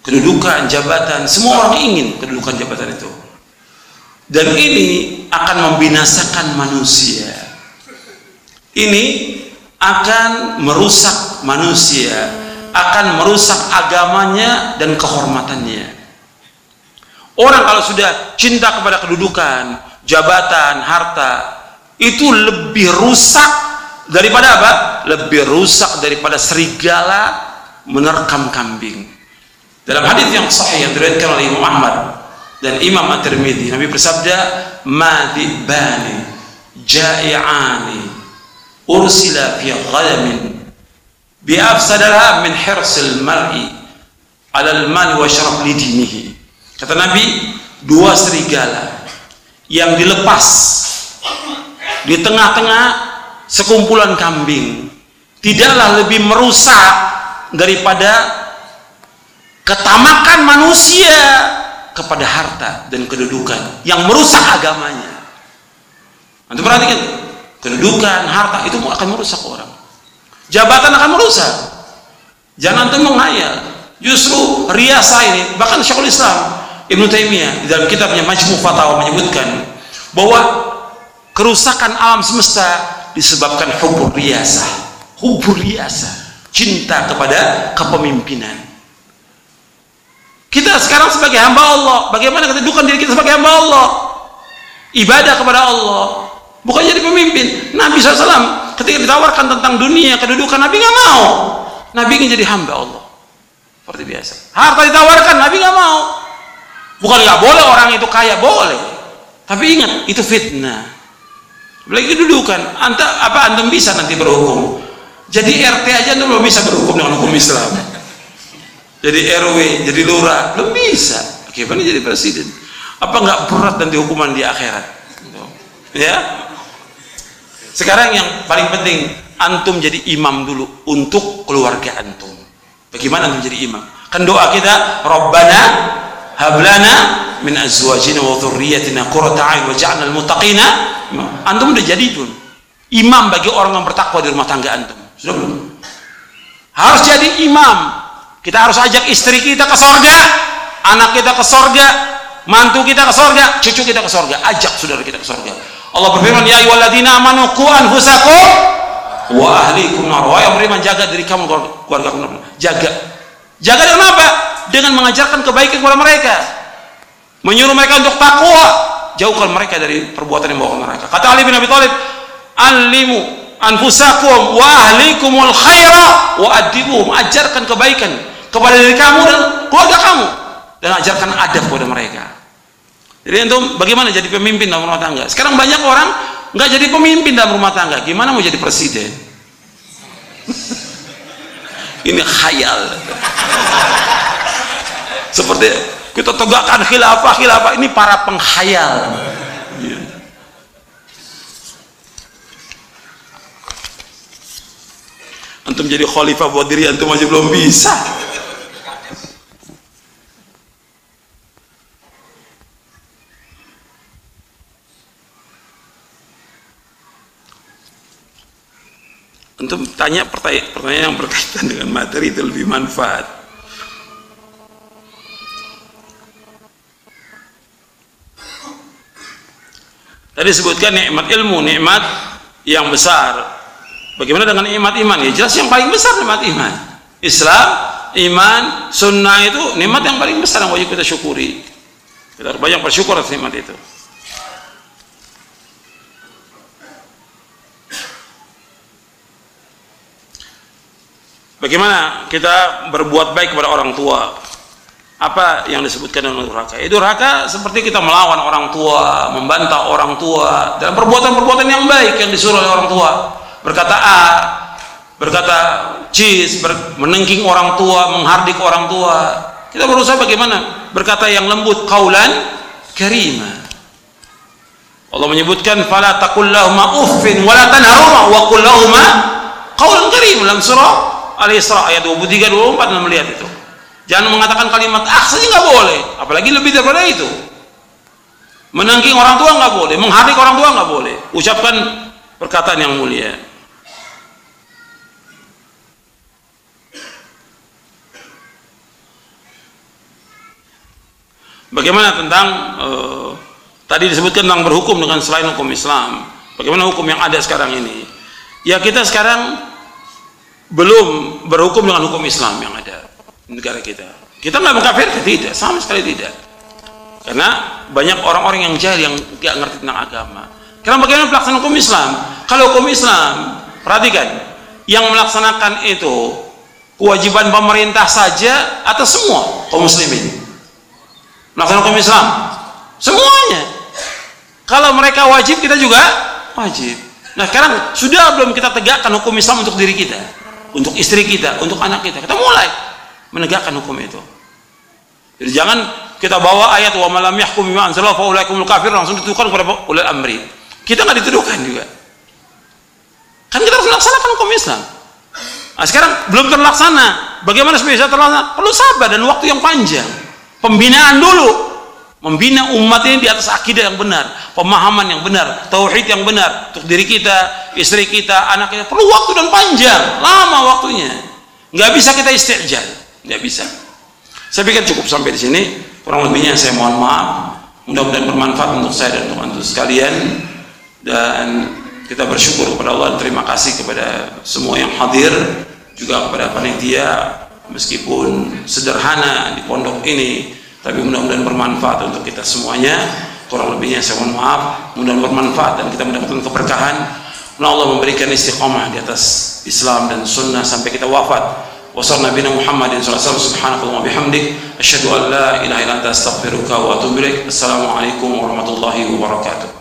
Kedudukan jabatan semua orang ingin kedudukan jabatan itu. Dan ini akan membinasakan manusia. Ini akan merusak manusia akan merusak agamanya dan kehormatannya. Orang kalau sudah cinta kepada kedudukan, jabatan, harta, itu lebih rusak daripada apa? Lebih rusak daripada serigala menerkam kambing. Dalam hadis yang sahih yang diriwayatkan oleh Imam Ahmad dan Imam At-Tirmidzi, Nabi bersabda, "Madibani ja'i'ani ursila fi ghadamin bi'afsadara min hirsil mar'i 'ala al-mal wa syaraf lidinihi." Kata Nabi, dua serigala yang dilepas di tengah-tengah sekumpulan kambing tidaklah lebih merusak daripada ketamakan manusia kepada harta dan kedudukan yang merusak agamanya. Nanti perhatikan, kedudukan, harta itu akan merusak orang. Jabatan akan merusak. Jangan tuh menghayal. Justru riasa ini, bahkan Syekhul Islam Ibn Taimiyah di dalam kitabnya Majmu' Fatawa menyebutkan bahwa kerusakan alam semesta disebabkan hubur riasa. Hubur riasa, cinta kepada kepemimpinan. Kita sekarang sebagai hamba Allah, bagaimana kedudukan diri kita sebagai hamba Allah? Ibadah kepada Allah, bukan jadi pemimpin. Nabi SAW ketika ditawarkan tentang dunia, kedudukan Nabi nggak mau. Nabi ingin jadi hamba Allah. Seperti biasa. Harta ditawarkan, Nabi nggak mau. Bukan nggak boleh orang itu kaya, boleh. Tapi ingat, itu fitnah. Apalagi kedudukan. Anta, apa antum bisa nanti berhukum? Jadi RT aja anda belum bisa berhukum dengan hukum Islam. Jadi RW, jadi lurah, belum bisa. Bagaimana jadi presiden? Apa nggak berat nanti hukuman di akhirat? Ya. Sekarang yang paling penting antum jadi imam dulu untuk keluarga antum. Bagaimana antum jadi imam? Kan doa kita, Rabbana hablana min azwajina wa dhurriyyatina qurrata a'yun waj'alna lil muttaqina antum udah jadi pun imam bagi orang yang bertakwa di rumah tangga antum. Sudah belum? Harus jadi imam. Kita harus ajak istri kita ke sorga, anak kita ke sorga, mantu kita ke sorga, cucu kita ke sorga. Ajak saudara kita ke sorga. Allah berfirman, Ya ayyuhalladzina amanu qu anfusakum wa ahlikum nar. Yang beriman, jaga diri kamu keluarga kamu. Jaga. Jaga dengan apa? Dengan mengajarkan kebaikan kepada mereka. Menyuruh mereka untuk takwa. Jauhkan mereka dari perbuatan yang bawa mereka. Kata Ali bin Abi Thalib, "Alimu anfusakum wa ahlikumul khaira wa adibuhum ajarkan kebaikan kepada diri kamu dan keluarga kamu. Dan ajarkan adab kepada mereka. Jadi antum bagaimana jadi pemimpin dalam rumah tangga? Sekarang banyak orang nggak jadi pemimpin dalam rumah tangga. Gimana mau jadi presiden? Ini khayal seperti kita tegakkan khilafah khilafah ini para penghayal. Antum jadi khalifah buat diri antum aja belum bisa. Antum tanya pertanyaan, pertanyaan yang berkaitan dengan materi itu lebih manfaat tadi sebutkan nikmat ilmu nikmat yang besar. Bagaimana dengan nikmat iman? Ya jelas yang paling besar nikmat iman. Islam iman sunnah itu nikmat yang paling besar yang wajib kita syukuri. Kita harus banyak bersyukur atas nikmat itu. Bagaimana kita berbuat baik kepada orang tua? Apa yang disebutkan dengan durhaka? Itu durhaka seperti kita melawan orang tua, membantah orang tua dalam perbuatan-perbuatan yang baik yang disuruh oleh orang tua. Berkata A, berkata cis, ber, menengking orang tua, menghardik orang tua. Kita berusaha bagaimana? Berkata yang lembut, kaulan karima. Allah menyebutkan fala taqul lahum uffin wala tanharuma wa qul lahum qaulan karim dalam surah Al-Isra ayat 23 24 anda melihat itu. Jangan mengatakan kalimat ah saja nggak boleh, apalagi lebih daripada itu. Menangking orang tua nggak boleh, menghardik orang tua nggak boleh. Ucapkan perkataan yang mulia. Bagaimana tentang uh, tadi disebutkan tentang berhukum dengan selain hukum Islam? Bagaimana hukum yang ada sekarang ini? Ya kita sekarang belum berhukum dengan hukum Islam yang ada negara kita. Kita nggak mengkafir, tidak, sama sekali tidak. Karena banyak orang-orang yang jahil yang nggak ngerti tentang agama. Karena bagaimana pelaksanaan hukum Islam? Kalau hukum Islam, perhatikan, yang melaksanakan itu kewajiban pemerintah saja atau semua kaum muslimin? Melaksanakan hukum Islam, semuanya. Kalau mereka wajib, kita juga wajib. Nah sekarang sudah belum kita tegakkan hukum Islam untuk diri kita, untuk istri kita, untuk anak kita. Kita mulai menegakkan hukum itu. Jadi jangan kita bawa ayat wa malam yahkum bima anzala fa ulaikumul kafir langsung dituduhkan kepada ulil amri. Kita nggak dituduhkan juga. Kan kita harus melaksanakan hukum Islam. Nah, sekarang belum terlaksana. Bagaimana bisa terlaksana? Perlu sabar dan waktu yang panjang. Pembinaan dulu. Membina umat ini di atas akidah yang benar, pemahaman yang benar, tauhid yang benar untuk diri kita, istri kita, anak kita. Perlu waktu dan panjang, lama waktunya. Nggak bisa kita istijal, nggak bisa. Saya pikir cukup sampai di sini. Kurang lebihnya saya mohon maaf. Mudah-mudahan bermanfaat untuk saya dan untuk sekalian. Dan kita bersyukur kepada Allah terima kasih kepada semua yang hadir juga kepada panitia meskipun sederhana di pondok ini tapi mudah-mudahan bermanfaat untuk kita semuanya kurang lebihnya saya mohon maaf mudah-mudahan bermanfaat dan kita mendapatkan keberkahan Mudah Allah memberikan istiqomah di atas Islam dan sunnah sampai kita wafat وصلى نبينا محمد صلى الله عليه وسلم سبحانك اللهم وبحمدك أشهد أن لا إله إلا أنت أستغفرك وأتوب إليك. السلام عليكم ورحمة الله وبركاته.